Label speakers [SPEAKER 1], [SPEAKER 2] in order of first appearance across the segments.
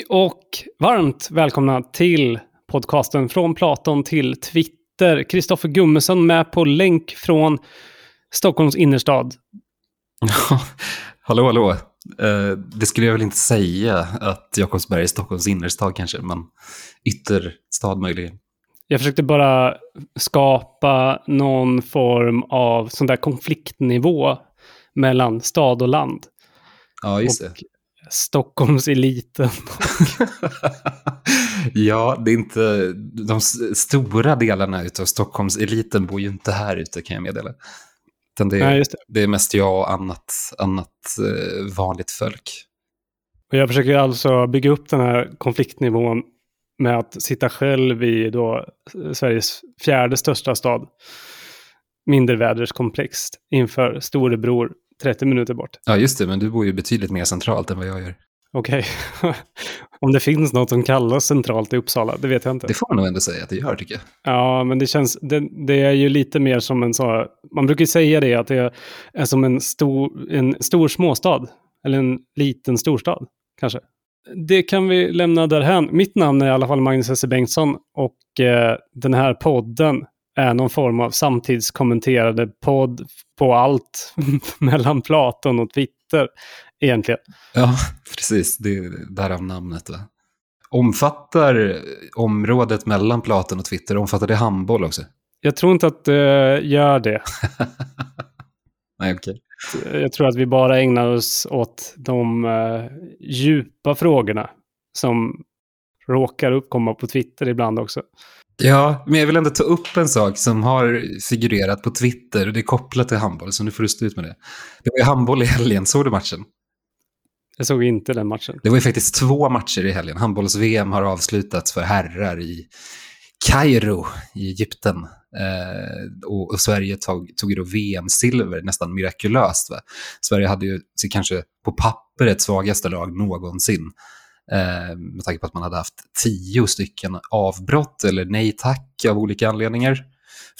[SPEAKER 1] Hej och varmt välkomna till podcasten Från Platon till Twitter. Kristoffer Gummesson med på länk från Stockholms innerstad.
[SPEAKER 2] hallå, hallå. Uh, det skulle jag väl inte säga att Jakobsberg är Stockholms innerstad kanske, men ytterstad möjligen.
[SPEAKER 1] Jag försökte bara skapa någon form av sån där konfliktnivå mellan stad och land.
[SPEAKER 2] Ja, just och det.
[SPEAKER 1] Stockholmseliten.
[SPEAKER 2] ja, det är inte... De stora delarna av Stockholmseliten bor ju inte här ute kan jag meddela. Utan det, är, Nej, det. det är mest jag och annat, annat eh, vanligt folk.
[SPEAKER 1] Och jag försöker alltså bygga upp den här konfliktnivån med att sitta själv i då Sveriges fjärde största stad. Minderväderskomplext inför storebror 30 minuter bort.
[SPEAKER 2] Ja, just det, men du bor ju betydligt mer centralt än vad jag gör.
[SPEAKER 1] Okej. Okay. Om det finns något som kallas centralt i Uppsala, det vet jag inte.
[SPEAKER 2] Det får man nog ändå säga att det gör, tycker jag.
[SPEAKER 1] Ja, men det känns, det, det är ju lite mer som en så, man brukar ju säga det, att det är som en stor, en stor småstad. Eller en liten storstad, kanske. Det kan vi lämna därhän. Mitt namn är i alla fall Magnus S. Bengtsson och eh, den här podden är någon form av samtidskommenterade podd på allt mellan Platon och Twitter egentligen.
[SPEAKER 2] Ja, precis. Det är därav namnet. Va? Omfattar området mellan Platon och Twitter, omfattar det handboll också?
[SPEAKER 1] Jag tror inte att det gör det.
[SPEAKER 2] Nej, okej.
[SPEAKER 1] Okay. Jag tror att vi bara ägnar oss åt de uh, djupa frågorna som råkar uppkomma på Twitter ibland också.
[SPEAKER 2] Ja, men jag vill ändå ta upp en sak som har figurerat på Twitter och det är kopplat till handboll, så nu får du stå ut med det. Det var ju handboll i helgen, såg du matchen?
[SPEAKER 1] Jag såg inte den matchen.
[SPEAKER 2] Det var ju faktiskt två matcher i helgen. Handbolls-VM har avslutats för herrar i Kairo i Egypten. Eh, och, och, Sverige tog, tog då VM-silver nästan mirakulöst. Va? Sverige hade ju kanske på pappret svagaste lag någonsin. Eh, med tanke på att man hade haft tio stycken avbrott eller nej tack av olika anledningar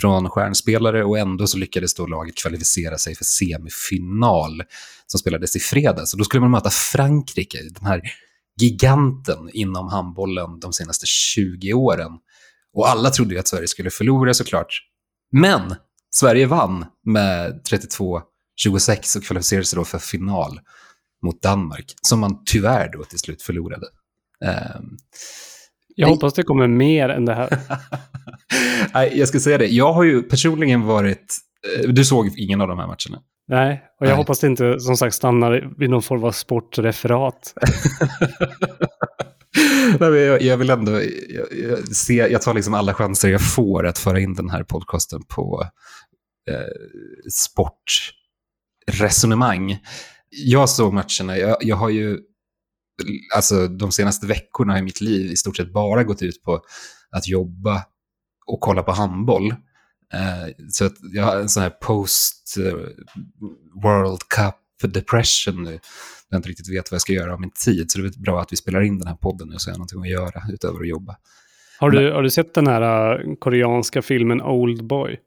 [SPEAKER 2] från stjärnspelare och ändå så lyckades då laget kvalificera sig för semifinal som spelades i fredags. Och då skulle man möta Frankrike, den här giganten inom handbollen de senaste 20 åren. Och alla trodde ju att Sverige skulle förlora såklart. Men Sverige vann med 32-26 och kvalificerade sig då för final mot Danmark, som man tyvärr då till slut förlorade. Um,
[SPEAKER 1] jag hoppas det kommer mer än det här.
[SPEAKER 2] Nej, jag ska säga det. Jag har ju personligen varit... Eh, du såg ingen av de här matcherna?
[SPEAKER 1] Nej, och jag Nej. hoppas det inte som sagt stannar vid någon form av sportreferat.
[SPEAKER 2] Nej, jag, jag, vill ändå jag, jag, se, jag tar liksom alla chanser jag får att föra in den här podcasten på eh, sportresonemang. Jag såg matcherna, jag, jag har ju alltså de senaste veckorna i mitt liv i stort sett bara gått ut på att jobba och kolla på handboll. Eh, så att jag har en sån här post eh, World Cup depression nu. Jag inte riktigt vet vad jag ska göra av min tid. Så det är bra att vi spelar in den här podden nu så jag har någonting att göra utöver att jobba.
[SPEAKER 1] Har du, har du sett den här uh, koreanska filmen Old Boy?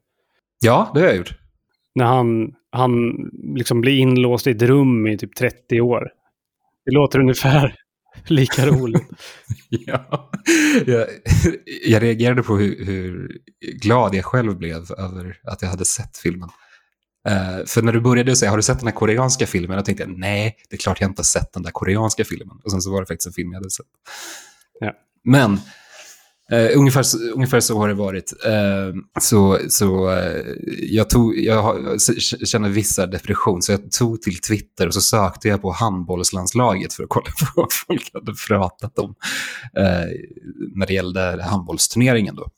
[SPEAKER 2] Ja, det har jag gjort.
[SPEAKER 1] När han, han liksom blir inlåst i ett rum i typ 30 år. Det låter ungefär lika roligt.
[SPEAKER 2] ja, jag, jag, reagerade på hur, hur, glad jag själv blev över att jag hade sett filmen. Uh, för när du började säga, har du sett den här koreanska filmen? Jag tänkte, nej, det är klart jag inte har sett den där koreanska filmen. Och sen så var det faktiskt en film jag hade sett.
[SPEAKER 1] Ja.
[SPEAKER 2] Men Uh, ungefär, ungefär så har det varit. Uh, så så uh, jag, tog, jag känner vissa depression, så jag tog till Twitter och så sökte jag på handbollslandslaget för att kolla på vad folk hade pratat om när det gällde handbollsturneringen. Då,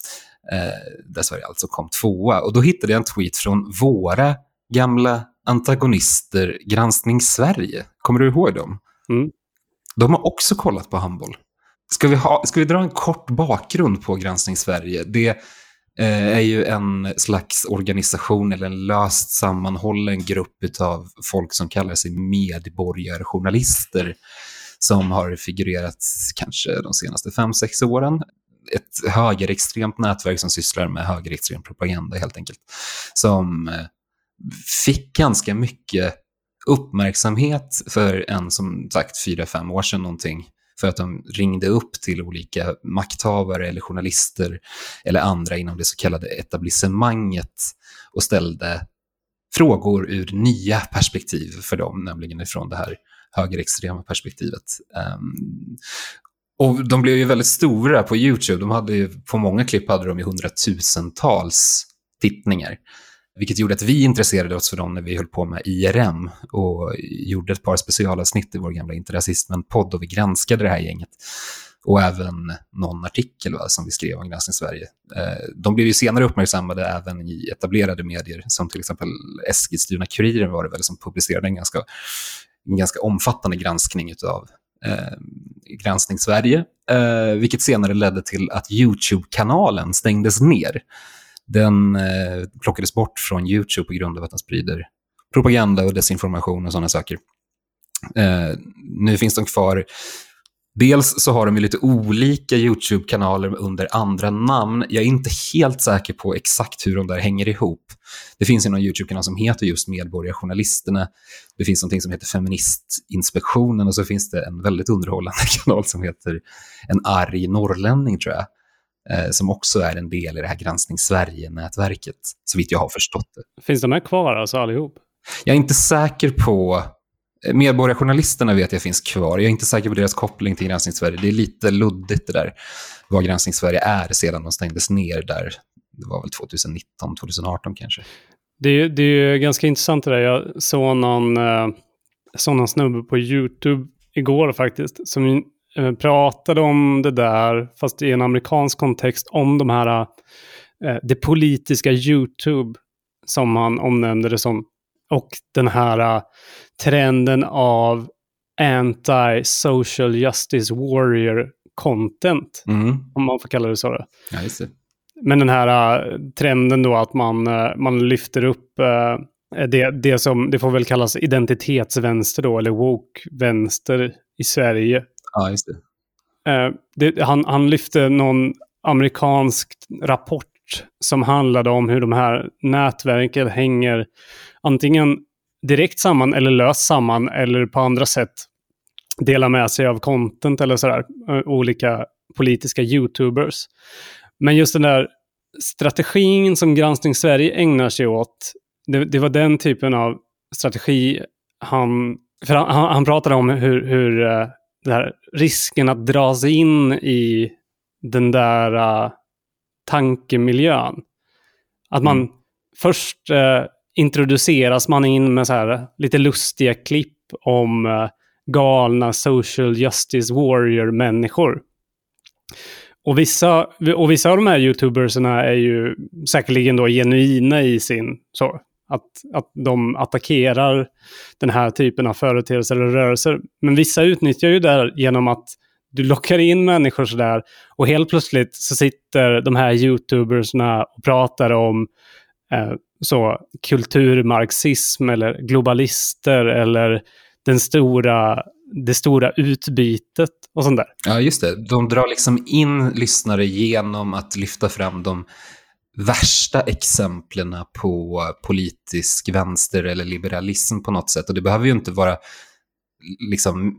[SPEAKER 2] där Sverige alltså kom tvåa. Och då hittade jag en tweet från våra gamla antagonister, Granskning Sverige. Kommer du ihåg dem?
[SPEAKER 1] Mm.
[SPEAKER 2] De har också kollat på handboll. Ska vi, ha, ska vi dra en kort bakgrund på Granskning Sverige? Det eh, är ju en slags organisation eller en löst sammanhållen grupp av folk som kallar sig medborgarjournalister som har figurerat kanske de senaste fem sex åren. Ett högerextremt nätverk som sysslar med högerextrem propaganda helt enkelt. Som eh, fick ganska mycket uppmärksamhet för en som sagt fyra, fem år sedan någonting för att de ringde upp till olika makthavare eller journalister eller andra inom det så kallade etablissemanget och ställde frågor ur nya perspektiv för dem, nämligen ifrån det här högerextrema perspektivet. Um, och de blev ju väldigt stora på YouTube. De hade ju, på många klipp hade de ju hundratusentals tittningar. Vilket gjorde att vi intresserade oss för dem när vi höll på med IRM och gjorde ett par specialavsnitt i vår gamla Interrasismen-podd och vi granskade det här gänget. Och även någon artikel va, som vi skrev om Granskning Sverige. Eh, de blev ju senare uppmärksammade även i etablerade medier, som till exempel Eskilstuna-Kuriren var det väl som publicerade en ganska, en ganska omfattande granskning av eh, Granskning Sverige, eh, vilket senare ledde till att YouTube-kanalen stängdes ner. Den eh, plockades bort från YouTube på grund av att den sprider propaganda och desinformation och sådana saker. Eh, nu finns de kvar. Dels så har de ju lite olika YouTube-kanaler under andra namn. Jag är inte helt säker på exakt hur de där hänger ihop. Det finns en YouTube-kanal som heter just Medborgarjournalisterna. Det finns någonting som heter Feministinspektionen och så finns det en väldigt underhållande kanal som heter En arg norrlänning, tror jag eh, som också är en del i det här Granskning Sverige-nätverket, så vitt jag har förstått det.
[SPEAKER 1] Finns de här kvar, alltså allihop?
[SPEAKER 2] Jag är inte säker på... Eh, medborgarjournalisterna vet jag finns kvar. Jag är inte säker på deras koppling till Granskning Sverige. Det är lite luddigt det där, vad Granskning Sverige är sedan de stängdes ner där. Det var väl 2019, 2018 kanske.
[SPEAKER 1] Det är, det är ganska intressant det där. Jag såg någon, eh, såg någon snubbe på YouTube igår faktiskt, som Eh, pratade om det där, fast i en amerikansk kontext, om de här, eh, det politiska YouTube, som han omnämnde det som, och den här eh, trenden av anti-social justice warrior content, mm. om man får kalla det så.
[SPEAKER 2] Ja, det.
[SPEAKER 1] Men den här trenden då att man, man lyfter upp det, det som, det får väl kallas identitetsvänster då, eller woke-vänster i Sverige.
[SPEAKER 2] Ja, just
[SPEAKER 1] det. Eh, det, han, han lyfte någon amerikansk rapport som handlade om hur de här nätverken hänger antingen direkt samman eller löst samman eller på andra sätt delar med sig av content eller sådär. Eh, olika politiska YouTubers. Men just den där strategin som Granskning Sverige ägnar sig åt, det, det var den typen av strategi han... För han, han pratade om hur, hur eh, eh, här risken att dras in i den där uh, tankemiljön. Att man mm. först uh, introduceras man in med så här lite lustiga klipp om uh, galna social justice warrior-människor. Och vissa, och vissa av de här youtubersarna är ju säkerligen då genuina i sin så, att, att de attackerar den här typen av företeelser eller rörelser. Men vissa utnyttjar ju det genom att du lockar in människor sådär och helt plötsligt så sitter de här youtubersna och pratar om eh, så kulturmarxism eller globalister eller den stora, det stora utbytet och sånt där.
[SPEAKER 2] Ja, just det. De drar liksom in lyssnare genom att lyfta fram de värsta exemplen på politisk vänster eller liberalism på något sätt. Och det behöver ju inte vara liksom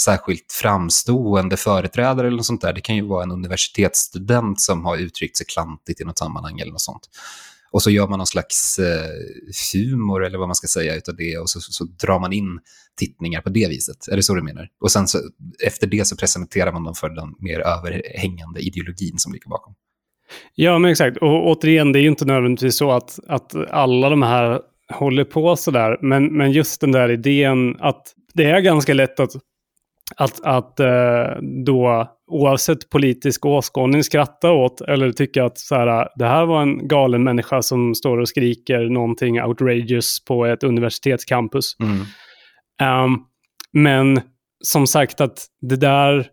[SPEAKER 2] särskilt framstående företrädare eller något sånt där. Det kan ju vara en universitetsstudent som har uttryckt sig klantigt i något sammanhang eller något sånt. Och så gör man någon slags eh, humor eller vad man ska säga utav det och så, så, så, drar man in tittningar på det viset. Är det så du menar? Och sen så, efter det så presenterar man dem för den mer överhängande ideologin som ligger bakom.
[SPEAKER 1] Ja, men exakt. Och återigen, det är ju inte nödvändigtvis så att, att alla de här håller på sådär. Men, men just den där idén att det är ganska lätt att, att, att eh, då oavsett politisk åskådning skratta åt eller tycka att så här, det här var en galen människa som står och skriker någonting outrageous på ett universitetscampus. Mm. Um, men som sagt att det där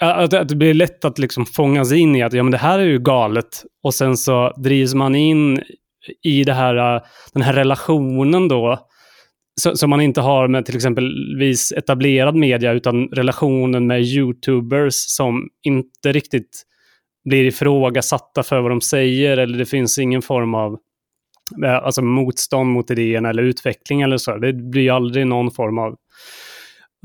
[SPEAKER 1] att, att det blir lätt att liksom fångas in i att ja, men det här är ju galet. Och sen så drivs man in i det här, äh, den här relationen då. Som man inte har med till exempelvis etablerad media, utan relationen med YouTubers som inte riktigt blir ifrågasatta för vad de säger. Eller det finns ingen form av äh, alltså motstånd mot idéerna, eller utveckling eller så. Det blir aldrig någon form av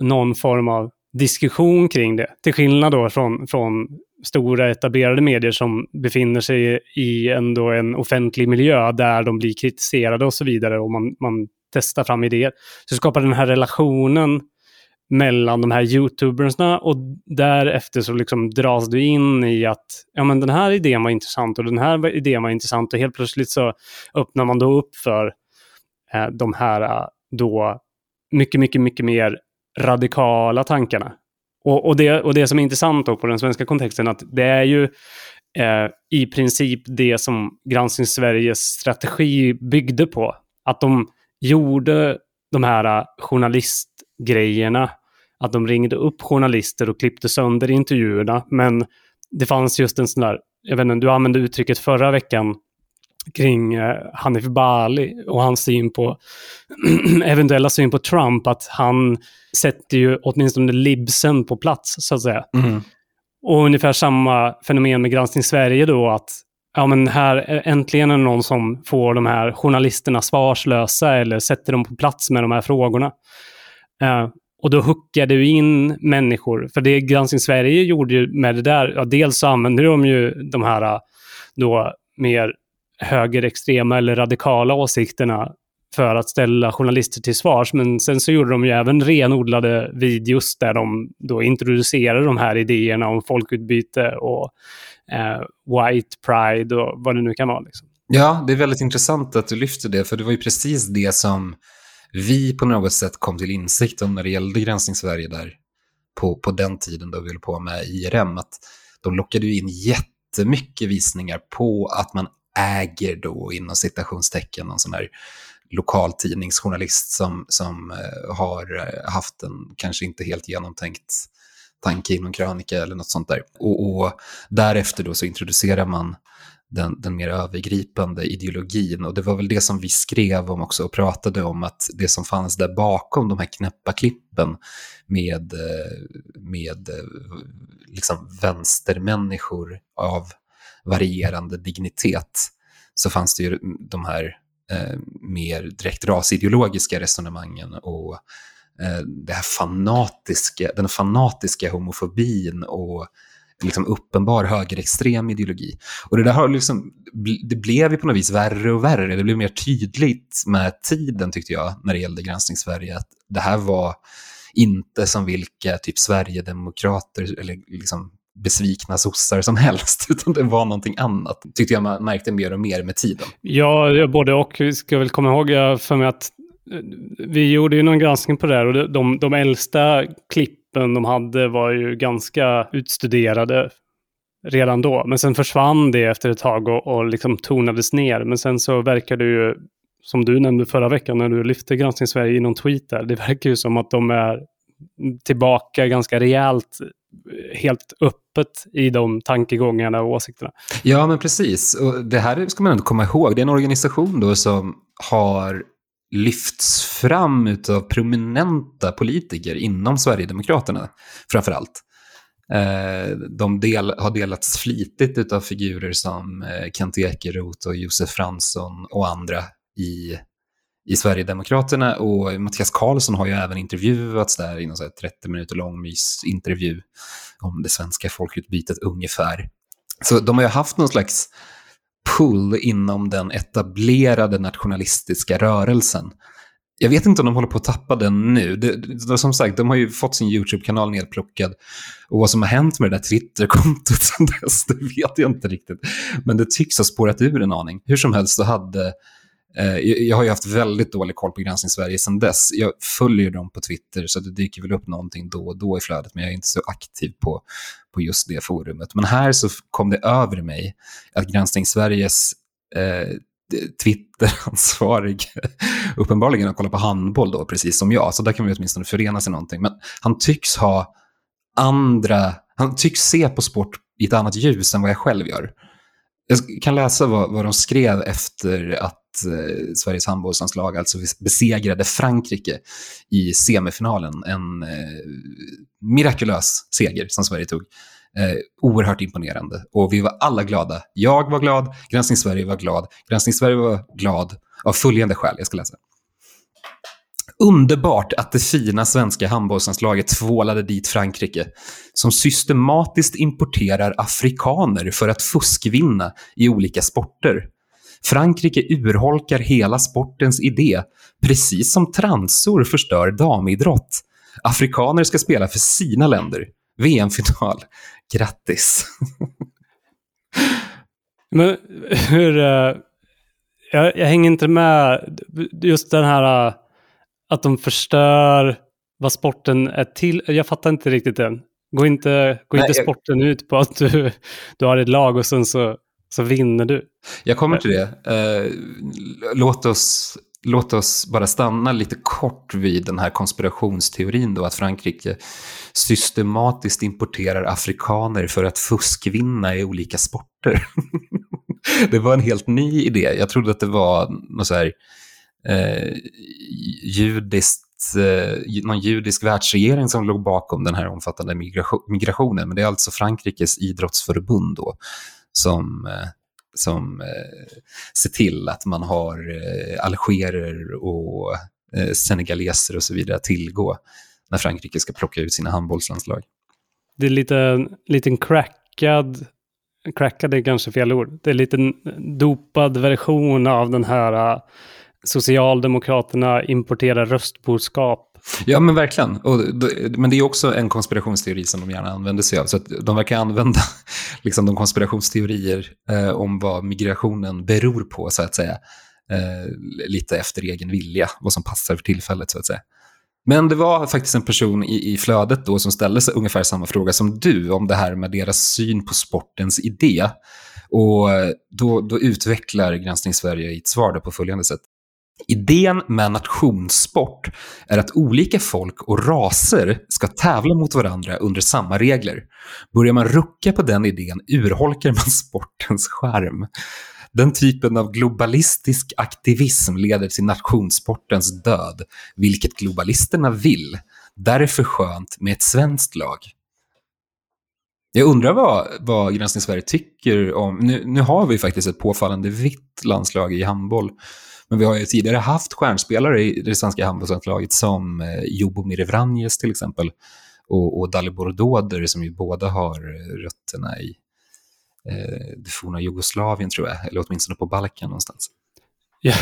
[SPEAKER 1] någon form av diskussion kring det. Till skillnad då från, från stora etablerade medier som befinner sig i ändå en offentlig miljö där de blir kritiserade och så vidare och man, man testar fram idéer. Så skapar den här relationen mellan de här youtubersna och därefter så liksom dras du in i att ja, men den här idén var intressant och den här idén var intressant och helt plötsligt så öppnar man då upp för eh, de här eh, då mycket, mycket, mycket mer radikala tankarna. Och, och, det, och det som är intressant då på den svenska kontexten att det är ju eh, i princip det som Granskning Sveriges strategi byggde på. Att de gjorde de här eh, journalistgrejerna att de ringde upp journalister och klippte sönder intervjuerna. Men det fanns just en sån där, jag vet inte, du använde uttrycket förra veckan kring eh, Hanif Bali och hans syn på, eventuella syn på Trump, att han sätter ju åtminstone libsen på plats, så att säga. Mm. Och ungefär samma fenomen med Granskning Sverige då, att ja, men här äntligen är det någon som får de här journalisterna svarslösa eller sätter dem på plats med de här frågorna. Uh, och då hookade du in människor. För det Granskning Sverige gjorde ju med det där, ja, dels så använde de ju de här då mer högerextrema eller radikala åsikterna för att ställa journalister till svars. Men sen så gjorde de ju även renodlade videos där de då introducerade de här idéerna om folkutbyte och eh, white pride och vad det nu kan vara. Liksom.
[SPEAKER 2] Ja, det är väldigt intressant att du lyfter det, för det var ju precis det som vi på något sätt kom till insikt om när det gällde Granskning Sverige där på, på den tiden då vi höll på med IRM, att de lockade in jättemycket visningar på att man äger då inom citationstecken någon sån här lokaltidningsjournalist som, som eh, har eh, haft en kanske inte helt genomtänkt tanke inom krönika eller något sånt där. Och, och därefter då så introducerar man den, den mer övergripande ideologin. Och det var väl det som vi skrev om också och pratade om, att det som fanns där bakom de här knäppa klippen med, eh, med liksom vänstermänniskor av varierande dignitet, så fanns det ju de här eh, mer direkt rasideologiska resonemangen och eh, det här fanatiska, den fanatiska homofobin och liksom uppenbar högerextrem ideologi. Och det där har liksom, det blev ju på något vis värre och värre. Det blev mer tydligt med tiden tyckte jag när det gällde Granskning Sverige att det här var inte som vilka typ Sverigedemokrater eller liksom besvikna sossar som helst, utan det var någonting annat. Tyckte jag man märkte mer och mer med tiden.
[SPEAKER 1] Ja, både och. Vi ska väl komma ihåg jag för mig att eh, vi gjorde ju någon granskning på det här och de, de äldsta klippen de hade var ju ganska utstuderade redan då. Men sen försvann det efter ett tag och, och liksom tonades ner. Men sen så verkar det ju, som du nämnde förra veckan när du lyfte Granskning Sverige i någon tweet där, det verkar ju som att de är tillbaka ganska rejält, helt öppet i de tankegångarna och åsikterna.
[SPEAKER 2] Ja, men precis. Och det här ska man ändå komma ihåg. Det är en organisation då som har lyfts fram av prominenta politiker inom Sverigedemokraterna framför allt. Eh, de del, har delats flitigt av figurer som eh, Kent Ekeroth och Josef Fransson och andra i, i Sverigedemokraterna. Och Mattias Karlsson har ju även intervjuats där i någon 30 minuter lång mysintervju om det svenska folkutbytet ungefär. Så de har ju haft någon slags pull inom den etablerade nationalistiska rörelsen. Jag vet inte om de håller på att tappa den nu. Det, det, som sagt, de har ju fått sin YouTube-kanal nedplockad. Och vad som har hänt med det där Twitter-kontot sen dess, det vet jag inte riktigt. Men det tycks ha spårat ur en aning. Hur som helst så hade Eh, jag har ju haft väldigt dålig koll på Granskning Sverige sedan dess. Jag följer dem på Twitter så det dyker väl upp någonting då och då i flödet, men jag är inte så aktiv på, på just det forumet. Men här så kom det över mig att Granskning Sveriges eh, Twitteransvarig uppenbarligen har kollat på handboll då, precis som jag, så där kan vi åtminstone förena sig någonting. Men han tycks ha andra, han tycks se på sport i ett annat ljus än vad jag själv gör. Jag kan läsa vad, vad de skrev efter att eh, Sveriges handbollslandslag alltså besegrade Frankrike i semifinalen. En eh, mirakulös seger som Sverige tog. Eh, oerhört imponerande. Och vi var alla glada. Jag var glad, Granskning Sverige var glad. Granskning Sverige var glad av följande skäl, jag ska läsa. Underbart att det fina svenska handbollslandslaget tvålade dit Frankrike, som systematiskt importerar afrikaner för att fuskvinna i olika sporter. Frankrike urholkar hela sportens idé, precis som transor förstör damidrott. Afrikaner ska spela för sina länder. VM-final. Grattis!
[SPEAKER 1] Men hur... Eh, jag, jag, hänger inte med. Just den här uh, att de förstör vad sporten är till. Jag fattar inte riktigt den. Går inte, går Nej, inte sporten jag... ut på att du, du har ett lag och sen så, så vinner du?
[SPEAKER 2] Jag kommer till det. Uh, låt oss låt oss bara stanna lite kort vid den här konspirationsteorin då att Frankrike systematiskt importerar afrikaner för att fuskvinna i olika sporter. det var en helt ny idé. Jag trodde att det var något så här, eh, judiskt, eh, någon judisk världsregering som låg bakom den här omfattande migration, migrationen. Men det är alltså Frankrikes idrottsförbund då som eh, som eh, ser till att man har eh, algerer och eh, senegaleser och så vidare att tillgå när Frankrike ska plocka ut sina handbollslandslag.
[SPEAKER 1] Det är lite en liten crackad, crackad är kanske fel ord, det är en liten dopad version av den här uh, Socialdemokraterna importerar röstboskap
[SPEAKER 2] Ja, men verkligen. Och, men det är också en konspirationsteori som de gärna använder sig av. Så att de verkar använda liksom, de konspirationsteorier eh, om vad migrationen beror på, så att säga. Eh, lite efter egen vilja, vad som passar för tillfället, så att säga. Men det var faktiskt en person i, i flödet då som ställde sig ungefär samma fråga som du om det här med deras syn på sportens idé. Och då, då utvecklar Granskning Sverige i ett svar på följande sätt. Idén med nationssport är att olika folk och raser ska tävla mot varandra under samma regler. Börjar man rucka på den idén urholkar man sportens charm. Den typen av globalistisk aktivism leder till nationssportens död, vilket globalisterna vill. Därför skönt med ett svenskt lag. Jag undrar vad, vad Granskning Sverige tycker om... Nu, nu har vi faktiskt ett påfallande vitt landslag i handboll. Men vi har ju tidigare haft stjärnspelare i det svenska handbollslandslaget som eh, Jobomir Vranjes till exempel och, och Dalibor Doder som ju båda har rötterna i eh, det forna Jugoslavien tror jag, eller åtminstone på Balkan någonstans.
[SPEAKER 1] Ja,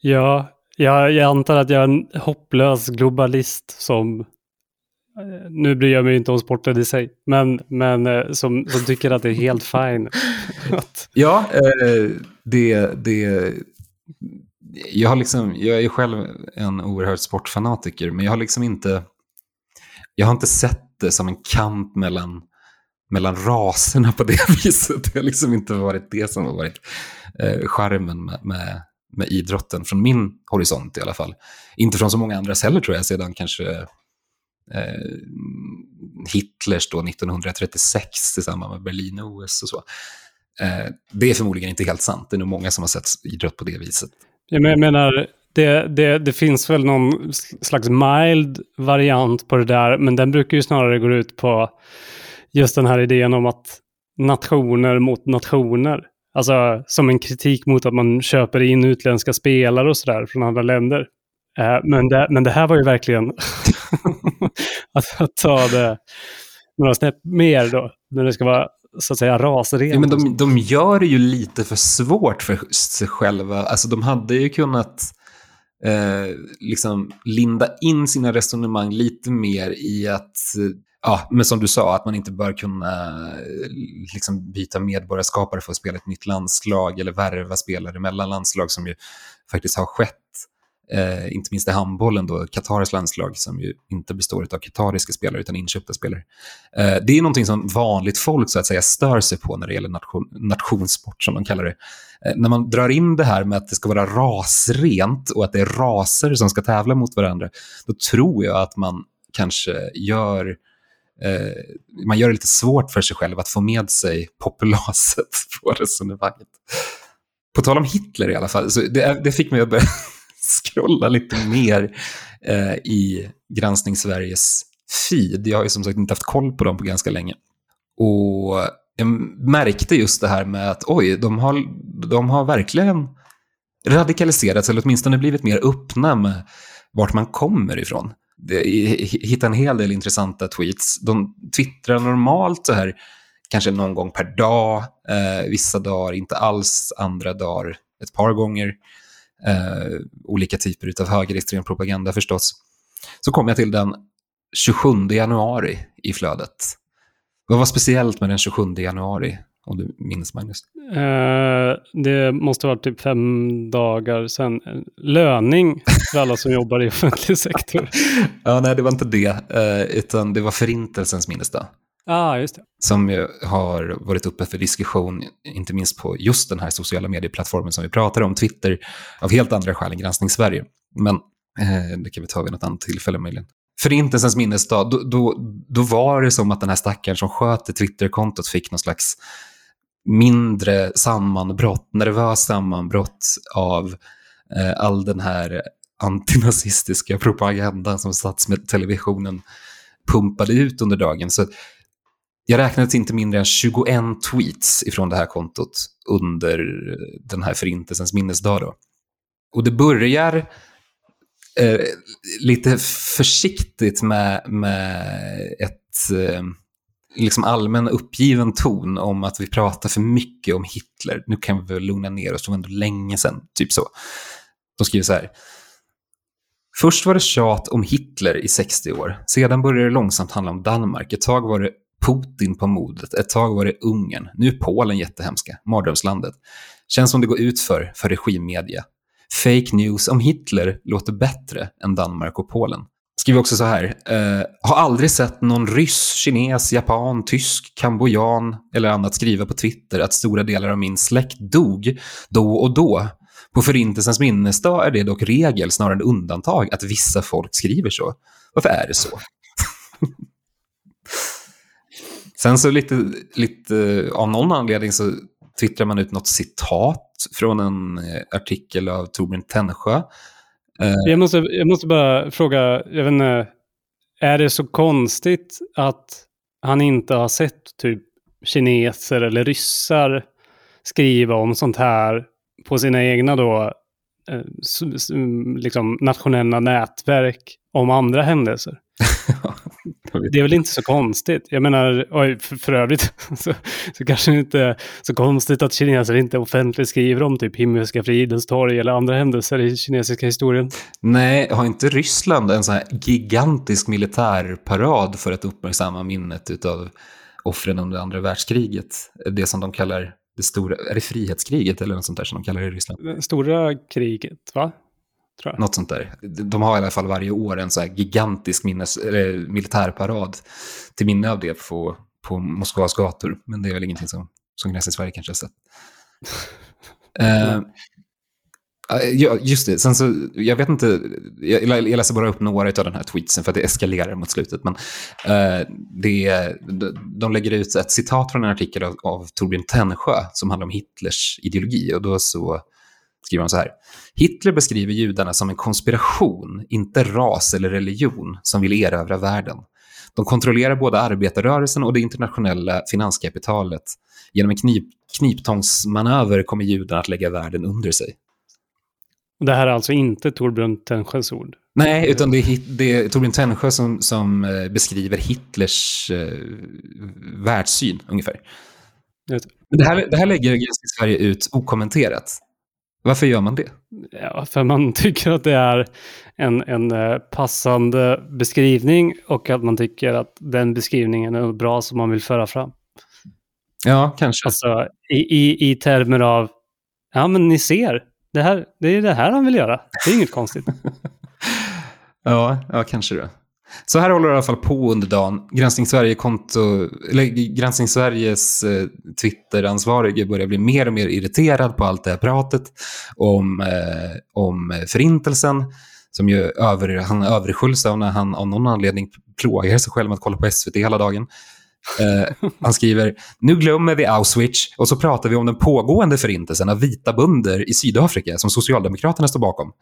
[SPEAKER 1] ja jag, jag antar att jag är en hopplös globalist som eh, nu bryr jag mig inte om sporten i sig, men, men eh, som, som tycker att det är helt fine.
[SPEAKER 2] ja, det, det, jag, har liksom, jag är själv en oerhörd sportfanatiker, men jag har liksom inte, jag har inte sett det som en kamp mellan, mellan raserna på det viset. Det har liksom inte varit det som har varit eh, charmen med, med, med idrotten, från min horisont i alla fall. Inte från så många andras heller tror jag, sedan kanske eh, Hitlers då 1936 i samband med Berlin-OS och så. Eh, det är förmodligen inte helt sant. Det är nog många som har sett idrott på det viset.
[SPEAKER 1] Jag menar, det, det, det finns väl någon slags mild variant på det där, men den brukar ju snarare gå ut på just den här idén om att nationer mot nationer. Alltså som en kritik mot att man köper in utländska spelare och sådär från andra länder. Eh, men, det, men det här var ju verkligen att, att ta det några snäpp mer då, när det ska vara så att säga rasrent.
[SPEAKER 2] Ja, men de, de gör det ju lite för svårt för sig själva. Alltså de hade ju kunnat eh, liksom linda in sina resonemang lite mer i att, ja, men som du sa, att man inte bör kunna liksom, byta medborgarskapare för att spela ett nytt landslag eller värva spelare mellan landslag som ju faktiskt har skett Eh, inte minst i handbollen då, Qataris landslag som ju inte består av qatariska spelare utan inköpta spelare. Eh, det är någonting som vanligt folk så att säga stör sig på när det gäller nation, nationssport som de kallar det. Eh, när man drar in det här med att det ska vara rasrent och att det är raser som ska tävla mot varandra, då tror jag att man kanske gör eh, man gör det lite svårt för sig själv att få med sig populaset på resonemanget. På tal om Hitler i alla fall, så det, det fick mig att börja scrolla lite mer eh, i Granskning Sveriges feed. Jag har ju som sagt inte haft koll på dem på ganska länge. Och jag märkte just det här med att oj, de har, de har verkligen radikaliserats, eller åtminstone blivit mer öppna med vart man kommer ifrån. Jag en hel del intressanta tweets. De twittrar normalt så här, kanske någon gång per dag, eh, vissa dagar inte alls, andra dagar ett par gånger. Eh, olika typer av högerextrem propaganda förstås. Så kom jag till den 27 januari i flödet. Vad var speciellt med den 27 januari, om du minns Magnus?
[SPEAKER 1] Uh, det måste vara typ fem dagar sedan. Löning för alla som jobbar i offentlig sektor.
[SPEAKER 2] ja, nej, det var inte det, uh, utan det var Förintelsens minnesdag.
[SPEAKER 1] Ah, just det.
[SPEAKER 2] Som ju har varit uppe för diskussion, inte minst på just den här sociala medieplattformen som vi pratar om, Twitter, av helt andra skäl än Granskning Sverige. Men eh, det kan vi ta vid något annat tillfälle möjligen. Förintelsens minnesdag, då, då, då var det som att den här stackaren som sköter Twitterkontot fick någon slags mindre sammanbrott, nervös sammanbrott av eh, all den här antinazistiska propagandan som statstelevisionen pumpade ut under dagen. Så jag räknade till inte mindre än 21 tweets ifrån det här kontot under den här förintelsens minnesdag. Då. Och det börjar eh, lite försiktigt med, med ett eh, liksom allmän uppgiven ton om att vi pratar för mycket om Hitler. Nu kan vi väl lugna ner oss, det var ändå länge sedan. Typ så. De skriver så här. Först var det tjat om Hitler i 60 år. Sedan började det långsamt handla om Danmark. Ett tag var det Putin på modet. Ett tag var det Ungern. Nu är Polen jättehemska. Mardrömslandet. Känns som det går ut för, för regimmedia. Fake news om Hitler låter bättre än Danmark och Polen. Skriver också så här. Eh, har aldrig sett någon ryss, kines, japan, tysk, kambodjan eller annat skriva på Twitter att stora delar av min släkt dog då och då. På Förintelsens minnesdag är det dock regel snarare än undantag att vissa folk skriver så. Varför är det så? Sen så lite, lite av någon anledning så twittrar man ut något citat från en eh, artikel av Torbjörn Tännsjö.
[SPEAKER 1] Eh, jag måste, jag måste bara fråga, jag vet inte, är det så konstigt att han inte har sett typ kineser eller ryssar skriva om sånt här på sina egna då, eh, liksom nationella nätverk om andra händelser? det är väl inte så konstigt. Jag menar, oj, för, för övrigt så, så kanske det inte är så konstigt att kineser inte offentligt skriver om typ Himmelska fridens torg eller andra händelser i kinesiska historien.
[SPEAKER 2] Nej, har inte Ryssland en sån här gigantisk militärparad för att uppmärksamma minnet av offren under andra världskriget? Det som de kallar det stora, är det frihetskriget eller något sånt där som de kallar det i Ryssland?
[SPEAKER 1] Det stora kriget, va?
[SPEAKER 2] Tror jag. Något sånt där. De har i alla fall varje år en så gigantisk minnes, eller militärparad till minne av det på, på Moskvas gator. Men det är väl ingenting som, som Gräns i Sverige kanske har sett. uh, Ja, just det. Sen så, jag vet inte, jag, jag läser bara upp några av den här tweetsen för att det eskalerar mot slutet. Men uh, det, de lägger ut ett citat från en artikel av, av Torbjörn Tännsjö som handlar om Hitlers ideologi. Och då så skriver han så här. Hitler beskriver judarna som en konspiration, inte ras eller religion, som vill erövra världen. De kontrollerar både arbetarrörelsen och det internationella finanskapitalet. Genom en knip, kniptångsmanöver kommer judarna att lägga världen under sig.
[SPEAKER 1] Det här är alltså inte Torbjörn Tännsjös ord?
[SPEAKER 2] Nej, utan det är, det är Torbjörn Tännsjö som, som eh, beskriver Hitlers eh, världssyn, ungefär. Det här, det här lägger Granskning Sverige ut okommenterat. Varför gör man det?
[SPEAKER 1] Ja, för man tycker att det är en, en eh, passande beskrivning och att man tycker att den beskrivningen är bra som man vill föra fram.
[SPEAKER 2] Ja, kanske.
[SPEAKER 1] Alltså i, i, i termer av, ja men ni ser, det, här, det är det här han vill göra. Det är inget konstigt.
[SPEAKER 2] ja, ja, kanske det. Så här håller det i alla fall på under dagen. Granskning, Sverige konto, eller Granskning Sveriges eh, Twitter-ansvarige börjar bli mer och mer irriterad på allt det här pratet om, eh, om förintelsen. Som ju över, han översköljs av när han av någon anledning plågar sig själv med att kolla på SVT hela dagen. Eh, han skriver, nu glömmer vi Auschwitz och så pratar vi om den pågående förintelsen av vita bönder i Sydafrika som Socialdemokraterna står bakom.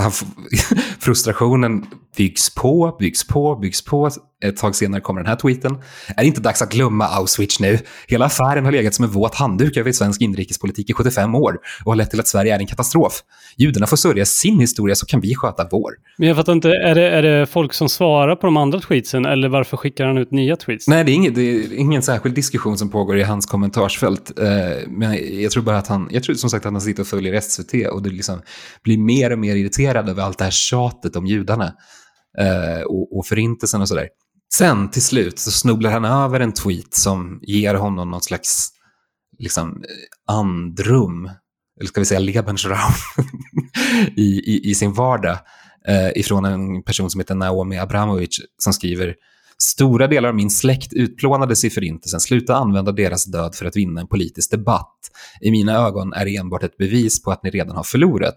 [SPEAKER 2] frustrationen byggs på, byggs på, byggs på. Ett tag senare kommer den här tweeten. Är det inte dags att glömma Auschwitz nu? Hela affären har legat som en våt handduk över svensk inrikespolitik i 75 år och har lett till att Sverige är en katastrof. Judarna får sörja sin historia så kan vi sköta vår.
[SPEAKER 1] Men jag fattar inte, är det, är det folk som svarar på de andra tweetsen eller varför skickar han ut nya tweets?
[SPEAKER 2] Nej, det är, inget, det är ingen särskild diskussion som pågår i hans kommentarsfält. Eh, men jag tror bara att han, jag tror som sagt att han sitter och följer SVT och det liksom blir mer och mer irriterad över allt det här tjatet om judarna eh, och, och förintelsen och sådär. Sen till slut så snubblar han över en tweet som ger honom någon slags liksom, andrum, eller ska vi säga Lebensraum, i, i, i, sin vardag eh, ifrån en person som heter Naomi Abramovic som skriver Stora delar av min släkt utplånades i förintelsen. Sluta använda deras död för att vinna en politisk debatt. I mina ögon är det enbart ett bevis på att ni redan har förlorat.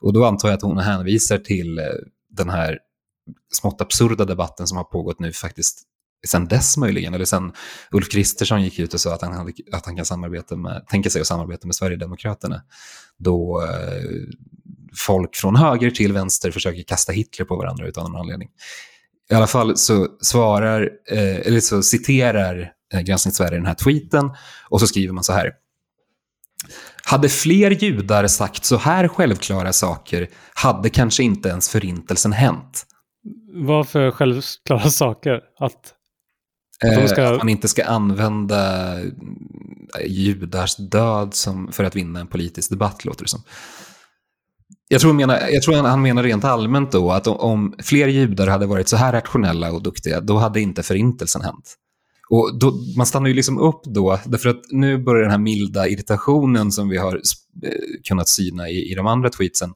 [SPEAKER 2] Och då antar jag att hon hänvisar till eh, den här smått absurda debatten som har pågått nu faktiskt sen dess möjligen, eller sen Ulf Kristersson gick ut och sa att han, hade, att han kan samarbeta med, tänka sig att samarbeta med Sverigedemokraterna. Då eh, folk från höger till vänster försöker kasta Hitler på varandra utan någon anledning. I alla fall så svarar, eh, eller så citerar eh, Granskning Sverige den här tweeten och så skriver man så här. Hade fler judar sagt så här självklara saker hade kanske inte ens förintelsen hänt.
[SPEAKER 1] Vad för självklara saker? Att,
[SPEAKER 2] att, ska... Eh, att man inte ska använda eh, judars död som, för att vinna en politisk debatt, låter det som. Jag tror, menar, jag tror han menar rent allmänt då att om fler judar hade varit så här rationella och duktiga, då hade inte förintelsen hänt. Och då, man stannar ju liksom upp då, därför att nu börjar den här milda irritationen som vi har eh, kunnat syna i, i de andra tweetsen,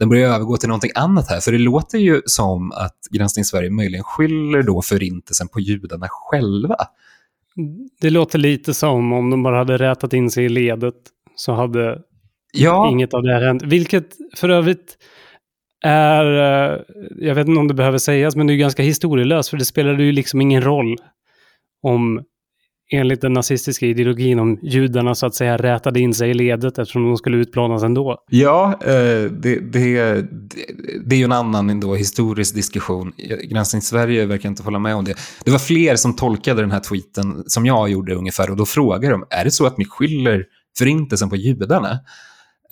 [SPEAKER 2] den börjar övergå till någonting annat här. För det låter ju som att Granskning Sverige möjligen skyller då förintelsen på judarna själva.
[SPEAKER 1] Det låter lite som om de bara hade rätat in sig i ledet så hade ja. inget av det här hänt. Vilket för övrigt är, eh, jag vet inte om det behöver sägas, men det är ganska historielöst för det spelade ju liksom ingen roll om enligt den nazistiska ideologin om judarna så att säga rätade in sig i ledet eftersom de skulle utplånas ändå.
[SPEAKER 2] Ja, eh, det, det, det är ju en annan ändå historisk diskussion. Granskning Sverige verkar inte hålla med om det. Det var fler som tolkade den här tweeten som jag gjorde ungefär och då frågade de, är det så att ni skyller förintelsen på judarna?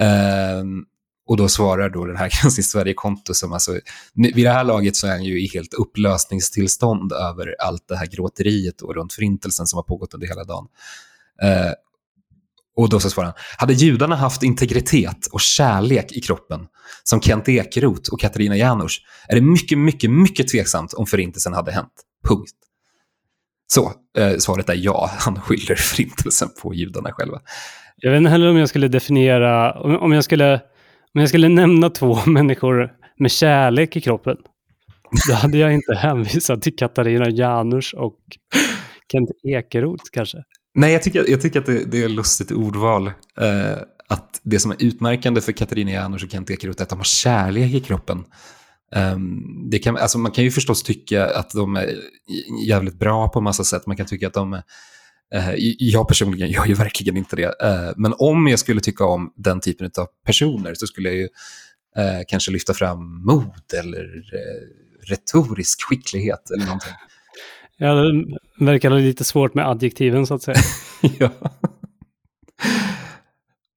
[SPEAKER 2] Eh, och då svarar då den här Granskning Sverige-konto som alltså, vid det här laget så är han ju i helt upplösningstillstånd över allt det här gråteriet och runt förintelsen som har pågått under hela dagen. Eh, och då så svarar han, hade judarna haft integritet och kärlek i kroppen, som Kent Ekeroth och Katarina Janouch, är det mycket, mycket, mycket tveksamt om förintelsen hade hänt. Punkt. Så, eh, svaret är ja, han skyller förintelsen på judarna själva.
[SPEAKER 1] Jag vet inte heller om jag skulle definiera, om jag skulle, om jag skulle nämna två människor med kärlek i kroppen. Då hade jag inte hänvisat till Katarina Janouch och Kent Ekeroth kanske.
[SPEAKER 2] Nej, jag tycker, jag tycker att det, det är lustigt ordval. Eh, att det som är utmärkande för Katarina Janouch och Kent Ekeroth är att de har kärlek i kroppen. Um, det kan, alltså man kan ju förstås tycka att de är jävligt bra på massa sätt. Man kan tycka att de är jag personligen gör ju verkligen inte det. Uh, men om jag skulle tycka om den typen av personer så skulle jag ju uh, kanske lyfta fram mod eller retorisk skicklighet eller någonting.
[SPEAKER 1] Ja, det verkar lite svårt med adjektiven så att säga.
[SPEAKER 2] ja.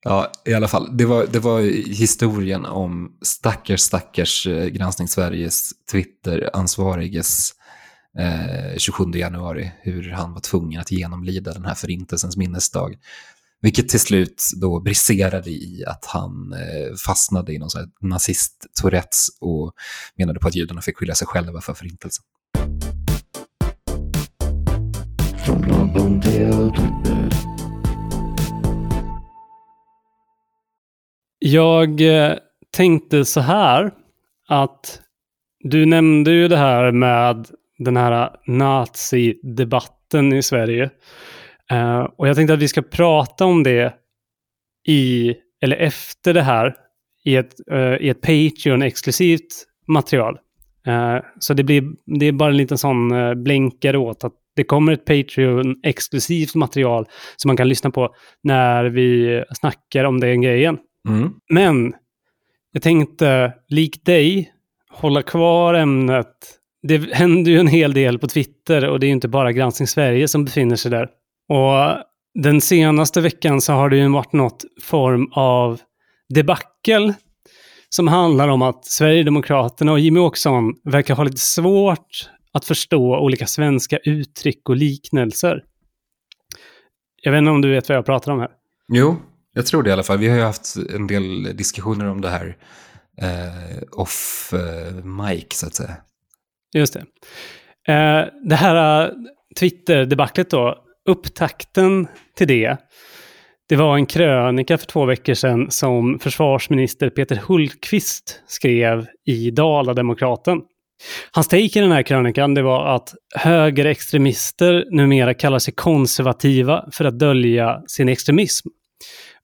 [SPEAKER 2] ja, i alla fall. Det var, det var historien om stackars, stackars Granskning Sveriges Twitter-ansvariges eh, 27 januari, hur han var tvungen att genomlida den här förintelsens minnesdag. Vilket till slut då briserade i att han eh, fastnade i någon nazist-tourettes och menade på att judarna fick skylla sig själva för förintelsen.
[SPEAKER 1] Jag eh, tänkte så här att du nämnde ju det här med den här nazi-debatten i Sverige. Uh, och jag tänkte att vi ska prata om det i, eller efter det här, i ett, uh, i ett Patreon-exklusivt material. Uh, så det, blir, det är bara en liten sån uh, blänkare åt att det kommer ett Patreon-exklusivt material som man kan lyssna på när vi snackar om den grejen. Mm. Men jag tänkte, lik dig, hålla kvar ämnet det händer ju en hel del på Twitter och det är ju inte bara Granskning Sverige som befinner sig där. Och den senaste veckan så har det ju varit något form av debackel som handlar om att Sverigedemokraterna och Jimmy Åkesson verkar ha lite svårt att förstå olika svenska uttryck och liknelser. Jag vet inte om du vet vad jag pratar om här?
[SPEAKER 2] Jo, jag tror det i alla fall. Vi har ju haft en del diskussioner om det här eh, off eh, mic, så att säga.
[SPEAKER 1] Just det. Eh, det här eh, Twitter-debaclet då, upptakten till det, det var en krönika för två veckor sedan som försvarsminister Peter Hultqvist skrev i Dala-Demokraten. Hans take i den här krönikan det var att högerextremister numera kallar sig konservativa för att dölja sin extremism.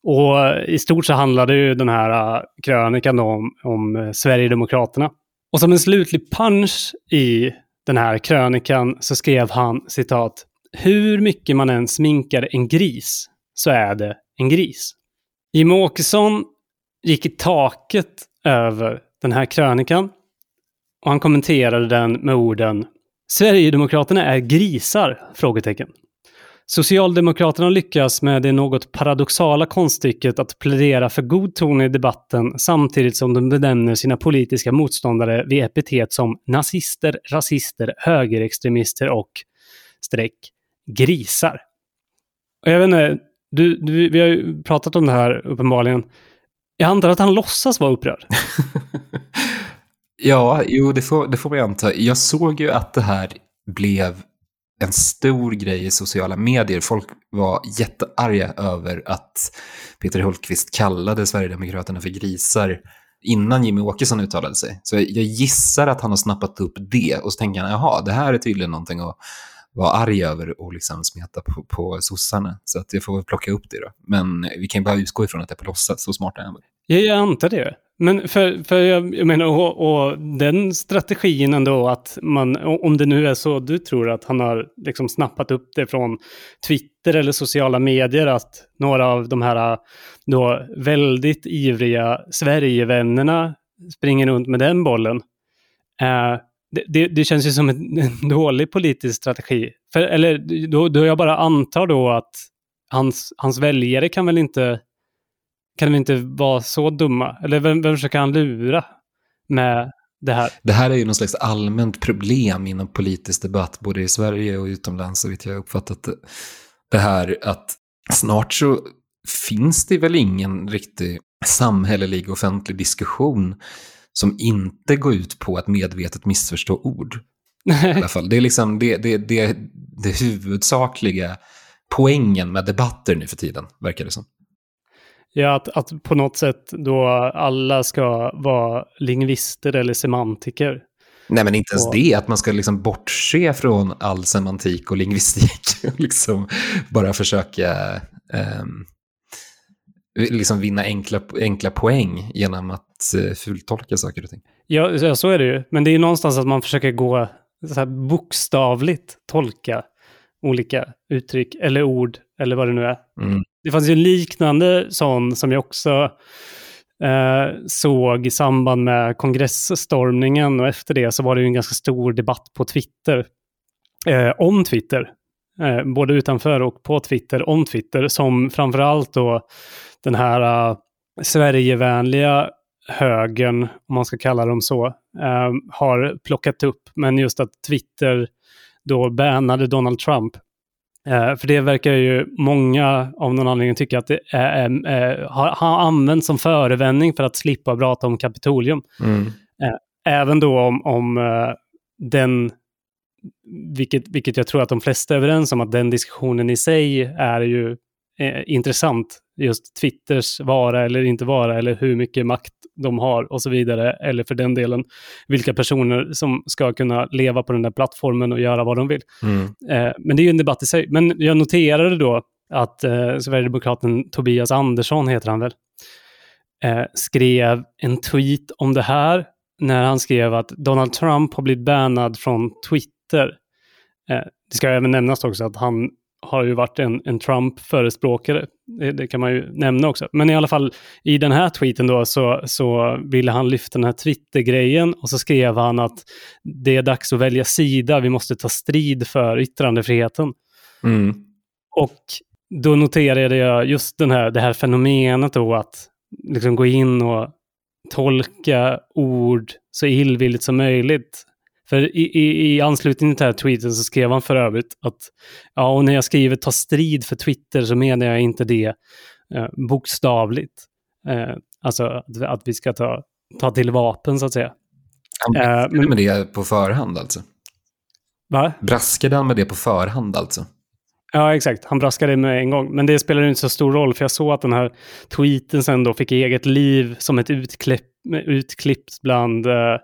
[SPEAKER 1] Och i stort så handlade ju den här eh, krönikan om, om eh, Sverigedemokraterna. Och som en slutlig punch i den här krönikan så skrev han citat hur mycket man än sminkar en gris så är det en gris. Jimmie Åkesson gick i taket över den här krönikan och han kommenterade den med orden Sverigedemokraterna är grisar? Frågetecken. Socialdemokraterna lyckas med det något paradoxala konststycket att plädera för god ton i debatten samtidigt som de benämner sina politiska motståndare vid epitet som nazister, rasister, högerextremister och streck grisar. Och jag vet inte, du, du, vi har ju pratat om det här uppenbarligen. Jag antar att han låtsas vara upprörd.
[SPEAKER 2] ja, jo, det får, det får man anta. Jag såg ju att det här blev en stor grej i sociala medier. Folk var jättearga över att Peter Hultqvist kallade Sverigedemokraterna för grisar innan Jimmy Åkesson uttalade sig. Så jag gissar att han har snappat upp det och så tänker han, jaha, det här är tydligen någonting att vara arg över och liksom smeta på, på sossarna. Så att jag får väl plocka upp det då. Men vi kan ju bara utgå ifrån att det är på låtsas, så smart är han
[SPEAKER 1] Ja, jag antar det. Men för, för jag, jag menar, och, och, den strategin ändå att man, om det nu är så du tror att han har liksom snappat upp det från Twitter eller sociala medier, att några av de här äh, då väldigt ivriga Sverigevännerna springer runt med den bollen. Eh, det, det, det, känns ju som en, en dålig politisk strategi. För, eller då, då jag bara antar då att hans, hans väljare kan väl inte kan de inte vara så dumma? Eller vem, vem försöker han lura med det här?
[SPEAKER 2] Det här är ju någon slags allmänt problem inom politisk debatt, både i Sverige och utomlands, så vitt jag uppfattat det. Det här att snart så finns det väl ingen riktig samhällelig offentlig diskussion som inte går ut på att medvetet missförstå ord. I alla fall. Det är liksom det, det, det, det huvudsakliga poängen med debatter nu för tiden, verkar det som.
[SPEAKER 1] Ja, att, att på något sätt då alla ska vara lingvister eller semantiker.
[SPEAKER 2] Nej, men inte ens och... det, att man ska liksom bortse från all semantik och lingvistik och liksom bara försöka um, liksom vinna enkla, enkla poäng genom att uh, fultolka saker och ting.
[SPEAKER 1] Ja, så är det ju. Men det är någonstans att man försöker gå så här bokstavligt tolka olika uttryck eller ord eller vad det nu är. Mm. Det fanns ju en liknande sån som jag också eh, såg i samband med kongressstormningen och efter det så var det ju en ganska stor debatt på Twitter eh, om Twitter. Eh, både utanför och på Twitter om Twitter som framförallt då den här uh, Sverigevänliga högern, om man ska kalla dem så, uh, har plockat upp. Men just att Twitter då bannade Donald Trump Eh, för det verkar ju många av någon anledning tycka att det är, är, har, har använts som förevändning för att slippa prata om Kapitolium. Mm. Eh, även då om, om eh, den, vilket, vilket jag tror att de flesta är överens om, att den diskussionen i sig är ju eh, intressant. Just Twitters vara eller inte vara, eller hur mycket makt de har och så vidare. Eller för den delen, vilka personer som ska kunna leva på den där plattformen och göra vad de vill. Mm. Eh, men det är ju en debatt i sig. Men jag noterade då att eh, Sverigedemokraten Tobias Andersson, heter han väl, eh, skrev en tweet om det här när han skrev att Donald Trump har blivit bannad från Twitter. Eh, det ska även nämnas också att han har ju varit en, en Trump-förespråkare. Det, det, kan man ju nämna också. Men i alla fall i den här tweeten då så, så ville han lyfta den här Twitter-grejen och så skrev han att det är dags att välja sida, vi måste ta strid för yttrandefriheten.
[SPEAKER 2] Mm.
[SPEAKER 1] Och då noterade jag just den här, det här fenomenet då att liksom gå in och tolka ord så illvilligt som möjligt. För i, i, i anslutning till den här tweeten så skrev han för övrigt att ja, och när jag skriver ta strid för Twitter så menar jag inte det eh, bokstavligt. Eh, alltså att, att, vi ska ta, ta till vapen så att säga.
[SPEAKER 2] Han eh, med det på förhand alltså?
[SPEAKER 1] Va?
[SPEAKER 2] Braskade han med det på förhand alltså?
[SPEAKER 1] Ja, exakt. Han braskade med en gång. Men det spelar inte så stor roll, för jag såg att den här tweeten sen då fick eget liv som ett utklipp, utklippt bland eh,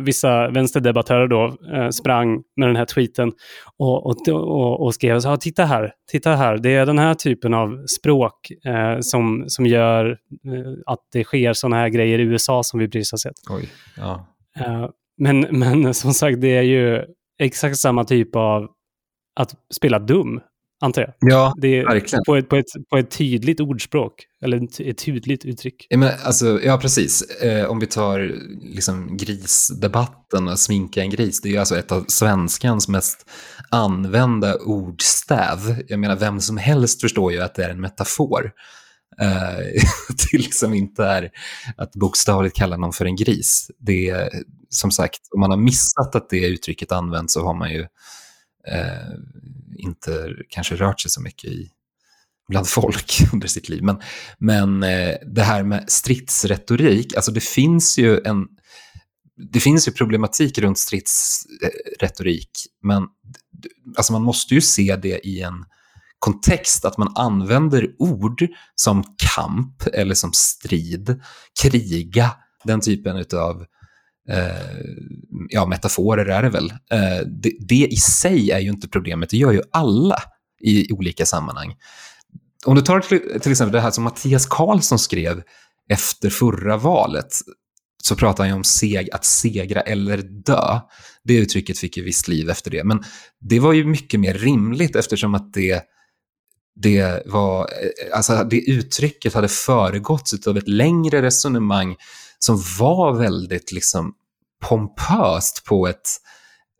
[SPEAKER 1] vissa vänsterdebattörer då eh, sprang med den här tweeten och, och, och, och skrev så här, titta här, titta här, det är den här typen av språk eh, som, som gör eh, att det sker sådana här grejer i USA som vi precis har sett.
[SPEAKER 2] Oj, ja.
[SPEAKER 1] Eh, men, men som sagt, det är ju exakt samma typ av att spela dum, antar jag.
[SPEAKER 2] Ja,
[SPEAKER 1] det är
[SPEAKER 2] verkligen.
[SPEAKER 1] På ett, på, ett, på ett tydligt ordspråk, eller ett, tydligt uttryck.
[SPEAKER 2] Ja, men, alltså, ja precis. Eh, om vi tar liksom, grisdebatten och sminka en gris, det är alltså ett av svenskans mest använda ordstäv. Jag menar, vem som helst förstår ju att det är en metafor. Eh, det liksom inte är att bokstavligt kalla någon för en gris. Det är, som sagt, om man har missat att det uttrycket används så har man ju eh, inte kanske rört sig så mycket i, bland folk under sitt liv. Men, men eh, det här med stridsretorik, alltså det finns ju en det finns ju problematik runt stridsretorik, men alltså man måste ju se det i en kontext, att man använder ord som kamp eller som strid, kriga, den typen av Eh, ja, metaforer är det väl. Eh, det, det, i sig är ju inte problemet, det gör ju alla i olika sammanhang. Om du tar till, till exempel det här som Mattias Karlsson skrev efter förra valet, så pratar han ju om seg, att segra eller dö. Det uttrycket fick ju visst liv efter det, men det var ju mycket mer rimligt eftersom att det det, var, eh, alltså det uttrycket hade föregåtts av ett längre resonemang som var väldigt liksom pompöst på ett,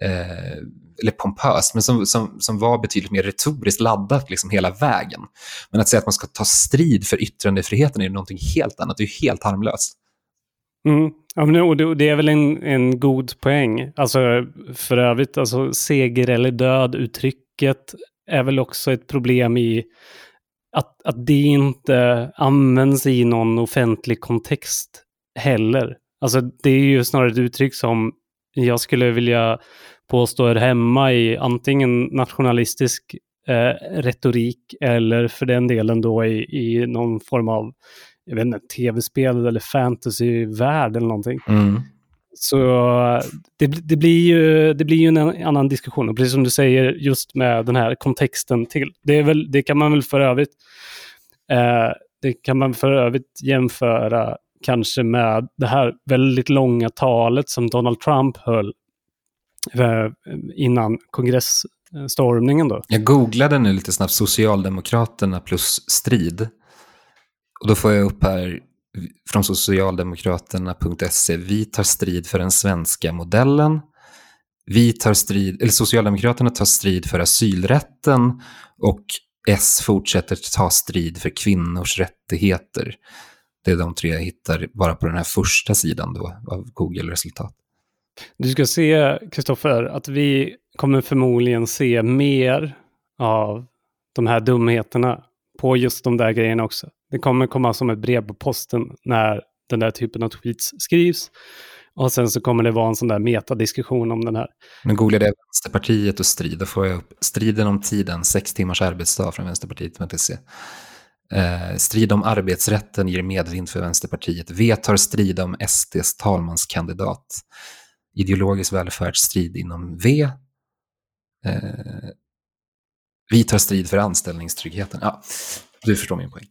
[SPEAKER 2] eh, eller pompöst, men som, som, som var betydligt mer retoriskt laddat liksom hela vägen. Men att säga att man ska ta strid för yttrandefriheten är någonting helt annat, det är helt harmlöst.
[SPEAKER 1] Mm. Ja, men, och det är väl en, en god poäng. Alltså, för övrigt, alltså, seger eller död-uttrycket är väl också ett problem i att, att det inte används i någon offentlig kontext heller. Alltså det är ju snarare ett uttryck som jag skulle vilja påstå är hemma i antingen nationalistisk eh, retorik eller för den delen då i, i någon form av jag vet inte, tv-spel eller fantasyvärld eller någonting.
[SPEAKER 2] Mm.
[SPEAKER 1] Så det, det, blir ju, det blir ju en annan diskussion. Och precis som du säger, just med den här kontexten till. Det, är väl, det kan man väl för övrigt eh, det kan man för övrigt jämföra kanske med det här väldigt långa talet som Donald Trump höll eh, innan kongressstormningen. Då.
[SPEAKER 2] Jag googlade nu lite snabbt Socialdemokraterna plus strid. Och då får jag upp här från socialdemokraterna.se. Vi tar strid för den svenska modellen. Vi tar strid, eller Socialdemokraterna tar strid för asylrätten och S fortsätter ta strid för kvinnors rättigheter. Det är de tre jag hittar bara på den här första sidan då av Google-resultat.
[SPEAKER 1] Du ska se, Kristoffer, att vi kommer förmodligen se mer av de här dumheterna på just de där grejerna också. Det kommer komma som ett brev på posten när den där typen av tweets skrivs. Och sen så kommer det vara en sån där metadiskussion om den här.
[SPEAKER 2] Nu googlade jag Vänsterpartiet och strid. Då får jag upp striden om tiden, sex timmars arbetsdag från Vänsterpartiet.se. Eh, strid om arbetsrätten ger medvind för Vänsterpartiet. V tar strid om SDs talmanskandidat. Ideologisk välfärdsstrid inom V. Eh, vi tar strid för anställningstryggheten. Ja, du förstår min poäng.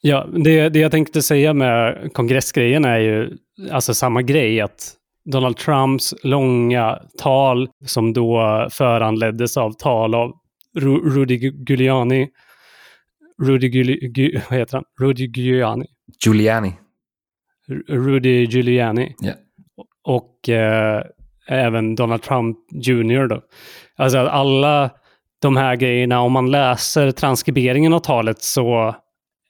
[SPEAKER 1] Ja, det, det jag tänkte säga med kongressgrejen är ju alltså samma grej. att Donald Trumps långa tal som då föranleddes av tal av Ru Rudy Giuliani, Rudy Giuliani, vad heter han? Rudy Giuliani.
[SPEAKER 2] Giuliani.
[SPEAKER 1] Rudy Giuliani.
[SPEAKER 2] Yeah.
[SPEAKER 1] Och eh, även Donald Trump Jr. Då. Alltså alla de här grejerna, om man läser transkriberingen av talet så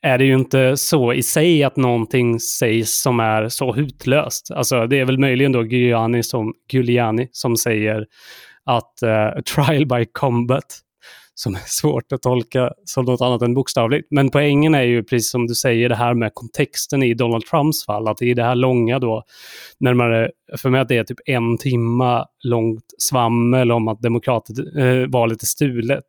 [SPEAKER 1] är det ju inte så i sig att någonting sägs som är så hutlöst. Alltså det är väl möjligen då Giuliani som, Giuliani som säger att uh, trial by combat, som är svårt att tolka som något annat än bokstavligt. Men poängen är ju precis som du säger det här med kontexten i Donald Trumps fall, att i det här långa då, närmare, för mig att det är typ en timma långt svammel om att demokratvalet eh, är stulet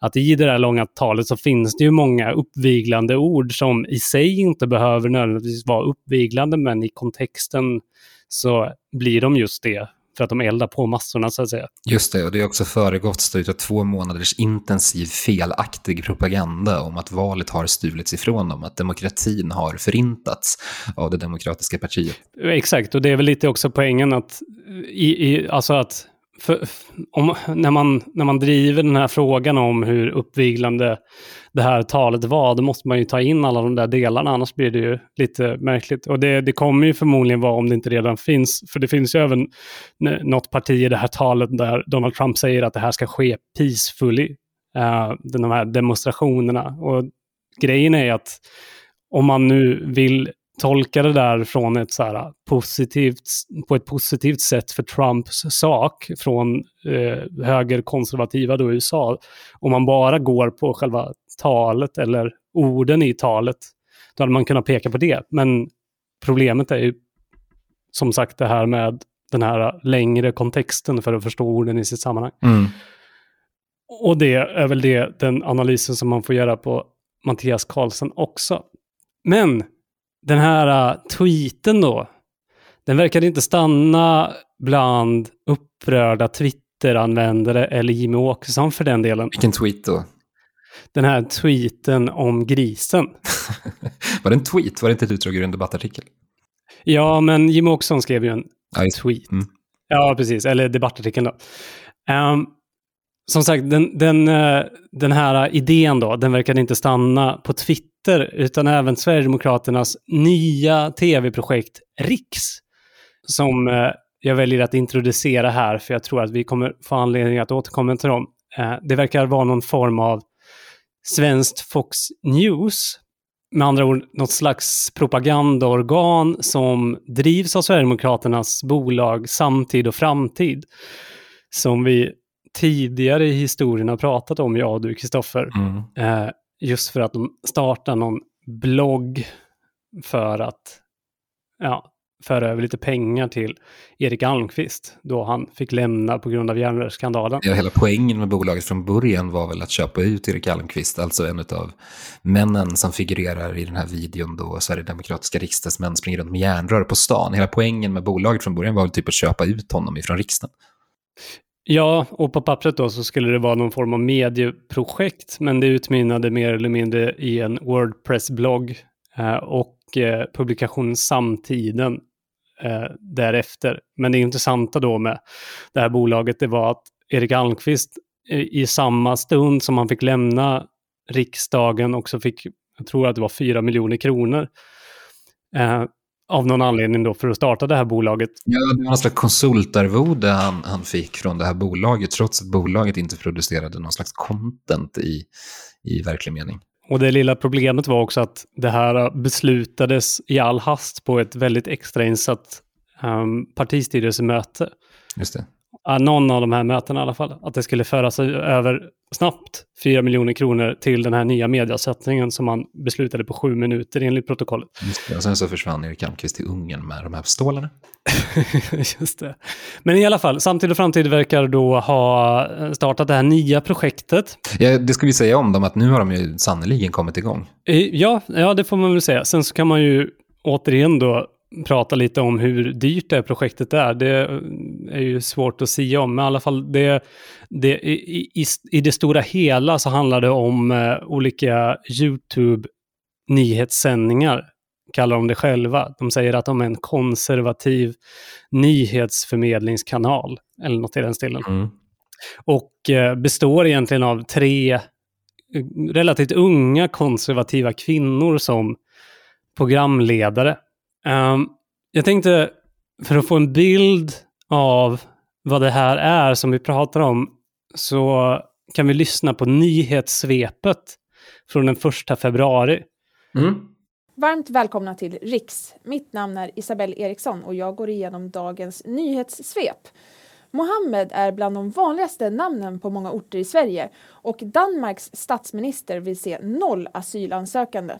[SPEAKER 1] att i det där långa talet så finns det ju många uppviglande ord som i sig inte behöver nödvändigtvis vara uppviglande, men i kontexten så blir de just det för att de eldar på massorna så att säga.
[SPEAKER 2] Just det, och det är också föregåtts av två månaders intensiv felaktig propaganda om att valet har stulits ifrån dem, att demokratin har förintats av det demokratiska partiet.
[SPEAKER 1] Exakt, och det är väl lite också poängen att, i, i, alltså att för, om, när, man, när man driver den här frågan om hur uppviglande det här talet var, då måste man ju ta in alla de där delarna, annars blir det ju lite märkligt. Och det, det kommer ju förmodligen vara om det inte redan finns, för det finns ju även något parti i det här talet där Donald Trump säger att det här ska ske peacefully, uh, de här demonstrationerna. Och grejen är att om man nu vill tolka det där från ett så här positivt, på ett positivt sätt för Trumps sak från eh, högerkonservativa då i USA. Om man bara går på själva talet eller orden i talet, då hade man kunnat peka på det. Men problemet är ju som sagt det här med den här längre kontexten för att förstå orden i sitt sammanhang.
[SPEAKER 2] Mm.
[SPEAKER 1] Och det är väl det, den analysen som man får göra på Mattias Karlsson också. Men den här uh, tweeten då, den verkade inte stanna bland upprörda Twitter-användare eller Jimmy Åkesson för den delen.
[SPEAKER 2] Vilken tweet då?
[SPEAKER 1] Den här tweeten om grisen.
[SPEAKER 2] var det en tweet? Var det inte ett utdrag ur en debattartikel?
[SPEAKER 1] Ja, men Jimmy Åkesson skrev ju en
[SPEAKER 2] ja,
[SPEAKER 1] tweet.
[SPEAKER 2] Mm.
[SPEAKER 1] Ja, precis. Eller debattartikeln då. Um, som sagt, den, den, uh, den här idén då, den verkade inte stanna på Twitter Twitter utan även Sverigedemokraternas nya tv-projekt Riks. Som eh, jag väljer att introducera här för jag tror att vi kommer få anledning att återkomma till dem. Eh, det verkar vara någon form av svenskt Fox News. Med andra ord något slags propagandaorgan som drivs av Sverigedemokraternas bolag Samtid och Framtid. Som vi tidigare i historien har pratat om, jag och du Kristoffer.
[SPEAKER 2] Mm.
[SPEAKER 1] Eh, Just för att de startar någon blogg för att ja, föra över lite pengar till Erik Almqvist då han fick lämna på grund av järnrörsskandalen.
[SPEAKER 2] Ja, hela poängen med bolaget från början var väl att köpa ut Erik Almqvist, alltså en av männen som figurerar i den här videon då Sverigedemokratiska riksdagsmän springer runt med järnrör på stan. Hela poängen med bolaget från början var väl typ att köpa ut honom ifrån riksdagen.
[SPEAKER 1] Ja, och på pappret då så skulle det vara någon form av medieprojekt, men det utmynnade mer eller mindre i en Wordpress-blogg eh, och eh, Samtiden eh, därefter. Men det intressanta då med det här bolaget, det var att Erik Almqvist eh, i samma stund som han fick lämna riksdagen också fick, jag tror att det var 4 miljoner kronor eh, av någon anledning då för att starta det här bolaget.
[SPEAKER 2] Ja, det var någon slags konsultarvode han, han fick från det här bolaget, trots att bolaget inte producerade någon slags content i, i verklig mening.
[SPEAKER 1] Och det lilla problemet var också att det här beslutades i all hast på ett väldigt extrainsatt um, partistyrelsemöte.
[SPEAKER 2] Just det
[SPEAKER 1] någon av de här mötena i alla fall, att det skulle föras över snabbt 4 miljoner kronor till den här nya mediasättningen som man beslutade på sju minuter enligt protokollet.
[SPEAKER 2] Det, och sen så försvann Erik Almqvist till Ungern med de här stålarna.
[SPEAKER 1] Just det. Men i alla fall, Samtid och Framtid verkar då ha startat det här nya projektet.
[SPEAKER 2] Ja, det ska vi säga om dem, att nu har de ju sannoliken kommit igång.
[SPEAKER 1] Ja, ja, det får man väl säga. Sen så kan man ju återigen då prata lite om hur dyrt det här projektet är. Det är ju svårt att säga om, men i alla fall det, det, i, i, i det stora hela så handlar det om eh, olika YouTube-nyhetssändningar, kallar de det själva. De säger att de är en konservativ nyhetsförmedlingskanal, eller något i den stilen.
[SPEAKER 2] Mm.
[SPEAKER 1] och eh, består egentligen av tre relativt unga konservativa kvinnor som programledare. Um, jag tänkte, för att få en bild av vad det här är som vi pratar om, så kan vi lyssna på nyhetssvepet från den första februari.
[SPEAKER 3] Mm. Varmt välkomna till Riks. Mitt namn är Isabelle Eriksson och jag går igenom dagens nyhetssvep. Mohammed är bland de vanligaste namnen på många orter i Sverige och Danmarks statsminister vill se noll asylansökande.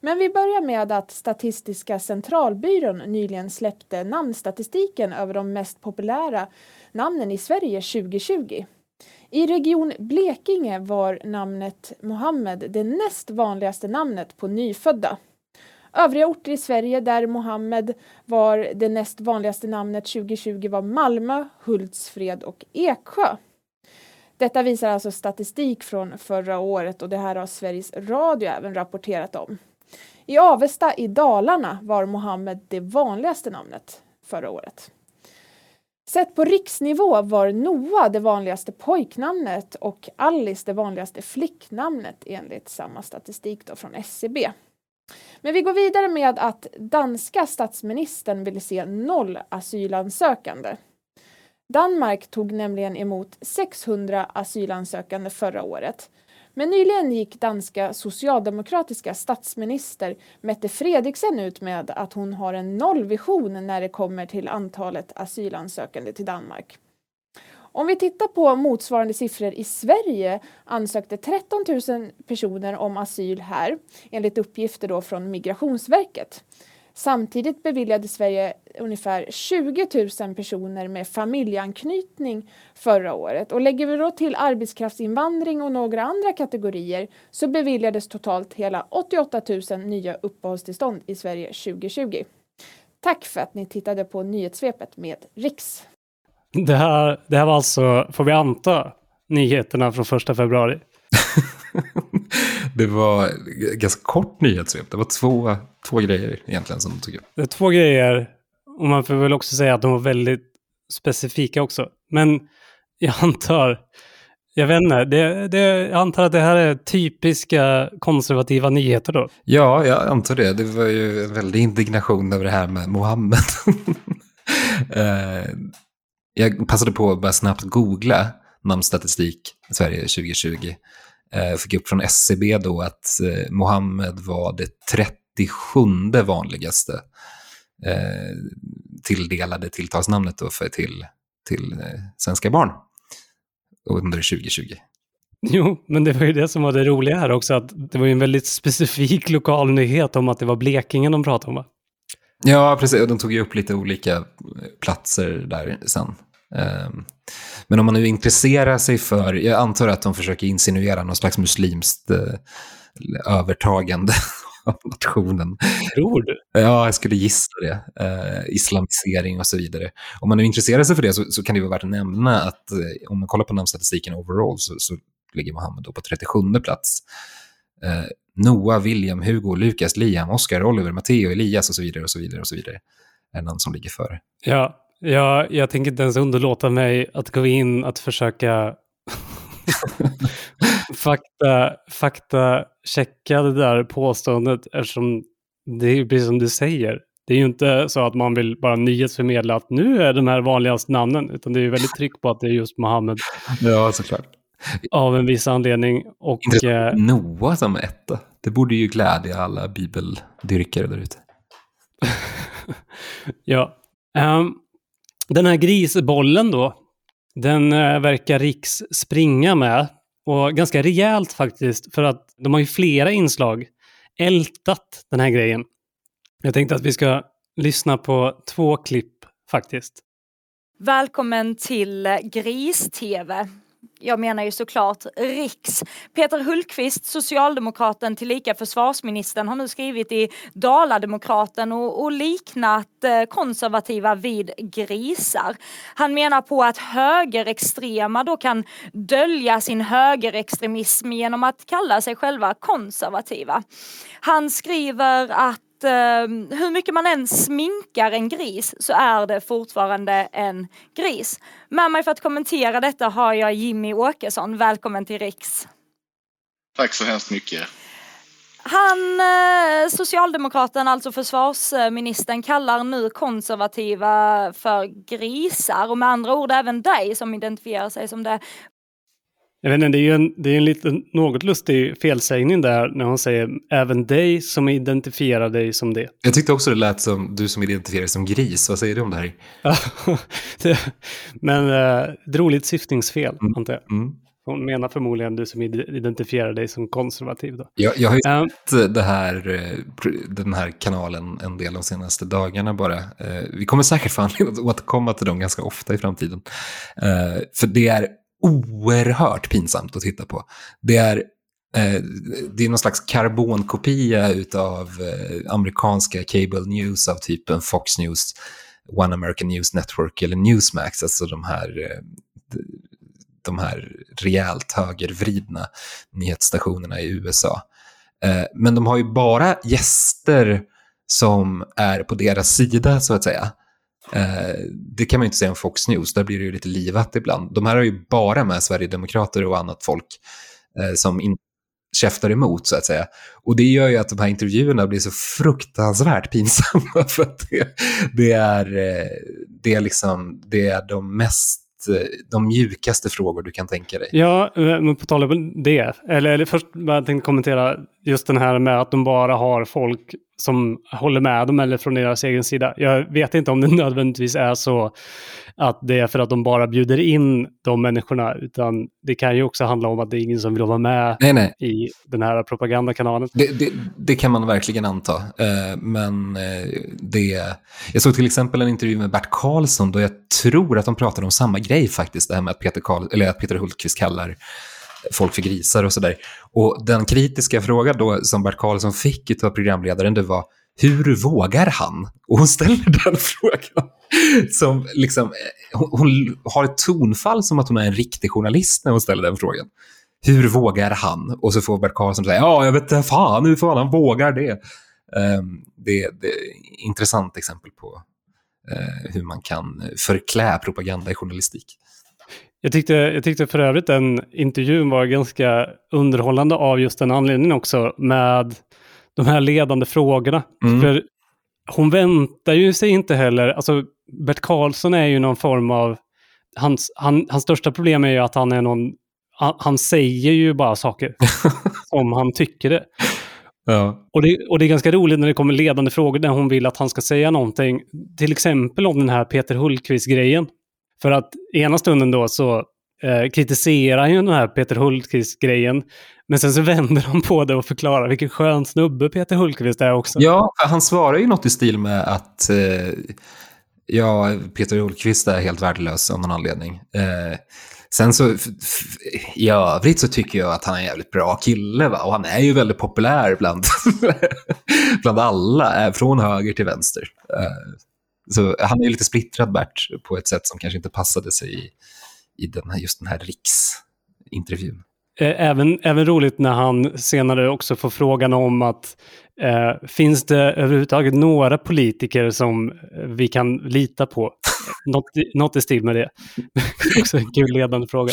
[SPEAKER 3] Men vi börjar med att Statistiska centralbyrån nyligen släppte namnstatistiken över de mest populära namnen i Sverige 2020. I region Blekinge var namnet Mohammed det näst vanligaste namnet på nyfödda. Övriga orter i Sverige där Mohammed var det näst vanligaste namnet 2020 var Malmö, Hultsfred och Eksjö. Detta visar alltså statistik från förra året och det här har Sveriges Radio även rapporterat om. I Avesta i Dalarna var Mohammed det vanligaste namnet förra året. Sett på riksnivå var Noah det vanligaste pojknamnet och Alice det vanligaste flicknamnet enligt samma statistik då från SCB. Men vi går vidare med att danska statsministern vill se noll asylansökande. Danmark tog nämligen emot 600 asylansökande förra året. Men nyligen gick danska socialdemokratiska statsminister Mette Fredriksen ut med att hon har en nollvision när det kommer till antalet asylansökande till Danmark. Om vi tittar på motsvarande siffror i Sverige ansökte 13 000 personer om asyl här enligt uppgifter då från Migrationsverket. Samtidigt beviljade Sverige ungefär 20 000 personer med familjeanknytning förra året. Och lägger vi då till arbetskraftsinvandring och några andra kategorier så beviljades totalt hela 88 000 nya uppehållstillstånd i Sverige 2020. Tack för att ni tittade på nyhetssvepet med Riks.
[SPEAKER 1] Det här, det här var alltså, får vi anta, nyheterna från första februari?
[SPEAKER 2] Det var ganska kort nyhetssvep. Det var två, två grejer egentligen som de tog upp.
[SPEAKER 1] Det är två grejer. Och man får väl också säga att de var väldigt specifika också. Men jag antar, jag vet inte, det, det, jag antar att det här är typiska konservativa nyheter då?
[SPEAKER 2] Ja, jag antar det. Det var ju en väldig indignation över det här med Mohammed. Eh, jag passade på att bara snabbt googla namnstatistik Sverige 2020. Eh, fick upp från SCB e då att eh, Mohammed var det 37 vanligaste eh, tilldelade tilltalsnamnet då för, till, till eh, svenska barn under 2020.
[SPEAKER 1] Jo, men det var ju det som var det roliga här också, att det var ju en väldigt specifik lokal nyhet om att det var Blekinge de pratade om va?
[SPEAKER 2] Ja, precis. Och de tog ju upp lite olika platser där sen. Ehm, men om man nu intresserar sig för, jag antar att de försöker insinuera någon slags muslimskt eh, övertagande av nationen.
[SPEAKER 1] Tror du?
[SPEAKER 2] Ja, jag skulle gissa det. Eh, islamisering och så vidare. Om man nu intresserar sig för det så, så kan det vara värt att nämna att eh, om man kollar på namnstatistiken overall så, så ligger Mohammed då på 37 plats. Eh, Noah, William, Hugo, Lukas, Liam, Oscar, Oliver, Matteo, Elias och så vidare och så vidare och så vidare. Är någon som ligger före.
[SPEAKER 1] Ja, Ja, jag tänker inte ens underlåta mig att gå in att försöka fakta, fakta checka det där påståendet eftersom det är precis som du säger. Det är ju inte så att man vill bara nyhetsförmedla att nu är de här vanligaste namnen, utan det är ju väldigt tryck på att det är just Mohammed.
[SPEAKER 2] Ja, såklart.
[SPEAKER 1] Av en viss anledning. Och,
[SPEAKER 2] eh, Noah som etta. Det borde ju glädja alla bibeldyrkare där ute.
[SPEAKER 1] ja. Um, den här grisbollen då, den eh, verkar Riks springa med. Och ganska rejält faktiskt, för att de har ju flera inslag ältat den här grejen. Jag tänkte att vi ska lyssna på två klipp faktiskt.
[SPEAKER 4] Välkommen till Gris-TV jag menar ju såklart Riks. Peter Hultqvist, socialdemokraten tillika försvarsministern, har nu skrivit i Dalademokraten och, och liknat eh, konservativa vid grisar. Han menar på att högerextrema då kan dölja sin högerextremism genom att kalla sig själva konservativa. Han skriver att att eh, hur mycket man än sminkar en gris så är det fortfarande en gris. Med mig för att kommentera detta har jag Jimmy Åkesson. Välkommen till Riks.
[SPEAKER 5] Tack så hemskt mycket.
[SPEAKER 4] Han, eh, socialdemokraten, alltså försvarsministern, kallar nu konservativa för grisar och med andra ord även dig som identifierar sig som det.
[SPEAKER 1] Jag vet inte, det är ju en, det är en liten, något lustig felsägning där när hon säger även dig som identifierar dig som det.
[SPEAKER 2] Jag tyckte också det lät som du som identifierar dig som gris. Vad säger du om det här?
[SPEAKER 1] Men äh, ett roligt syftningsfel, mm. antar jag.
[SPEAKER 2] Mm.
[SPEAKER 1] Hon menar förmodligen du som identifierar dig som konservativ. Då.
[SPEAKER 2] Jag, jag har ju um, sett det här, eh, den här kanalen en del de senaste dagarna bara. Eh, vi kommer säkert få anledning att återkomma till dem ganska ofta i framtiden. För det är oerhört pinsamt att titta på. Det är, eh, det är någon slags karbonkopia av eh, amerikanska cable news av typen Fox News, One American News Network eller Newsmax, alltså de här, eh, de här rejält högervridna nyhetsstationerna i USA. Eh, men de har ju bara gäster som är på deras sida, så att säga. Eh, det kan man ju inte säga om Fox News, där blir det ju lite livat ibland. De här har ju bara med Sverigedemokrater och annat folk eh, som in käftar emot så att säga. Och det gör ju att de här intervjuerna blir så fruktansvärt pinsamma för att det, det är, eh, det, är liksom, det är de mest eh, de mjukaste frågor du kan tänka dig.
[SPEAKER 1] Ja, men på tal om det, eller, eller först jag tänkte kommentera just den här med att de bara har folk som håller med dem eller från deras egen sida. Jag vet inte om det nödvändigtvis är så att det är för att de bara bjuder in de människorna, utan det kan ju också handla om att det är ingen som vill vara med
[SPEAKER 2] nej, nej.
[SPEAKER 1] i den här propagandakanalen.
[SPEAKER 2] Det, det, det kan man verkligen anta, eh, men eh, det... Jag såg till exempel en intervju med Bert Karlsson då jag tror att de pratade om samma grej faktiskt, det här med att Peter, Karl, eller att Peter Hultqvist kallar folk för grisar och sådär. Och den kritiska frågan då som Bert Karlsson fick av programledaren det var hur vågar han? Och hon ställer den frågan. Som liksom, eh, hon, hon, har ett tonfall som att hon är en riktig journalist när hon ställer den frågan. Hur vågar han? Och så får Bert Karlsson säga, ja, jag vet inte fan hur fan han vågar det. Um, det, det är ett intressant exempel på uh, hur man kan eh, förklä propaganda i journalistik.
[SPEAKER 1] Jag tyckte, jag tyckte för övrigt den intervjun var ganska underhållande av just den anledningen också med de här ledande frågorna. Mm. För hon väntar ju sig inte heller, alltså Bert Karlsson är ju någon form av, hans, han, hans största problem är ju att han är någon, han, han säger ju bara saker om han tycker det.
[SPEAKER 2] Ja.
[SPEAKER 1] Och, det, och det är ganska roligt när det kommer ledande frågor där hon vill att han ska säga någonting. Till exempel om den här Peter Hultqvist-grejen. För att ena stunden då så eh, kritiserar han ju den här Peter Hultqvist-grejen. Men sen så vänder han på det och förklarar vilken skön snubbe Peter Hultqvist är också.
[SPEAKER 2] Ja, han svarar ju något i stil med att eh, ja, Peter Hultqvist är helt värdelös av någon anledning. Eh, sen så i övrigt så tycker jag att han är en jävligt bra kille va? och han är ju väldigt populär bland, bland alla, eh, från höger till vänster. Eh, Eh, så han är lite splittrad Bert på ett sätt som kanske inte passade sig i, i den här, just den här riksintervjun.
[SPEAKER 1] Eh, även, även roligt när han senare också får frågan om att eh, finns det överhuvudtaget några politiker som vi kan lita på? något, något i stil med det. också en kul ledande fråga.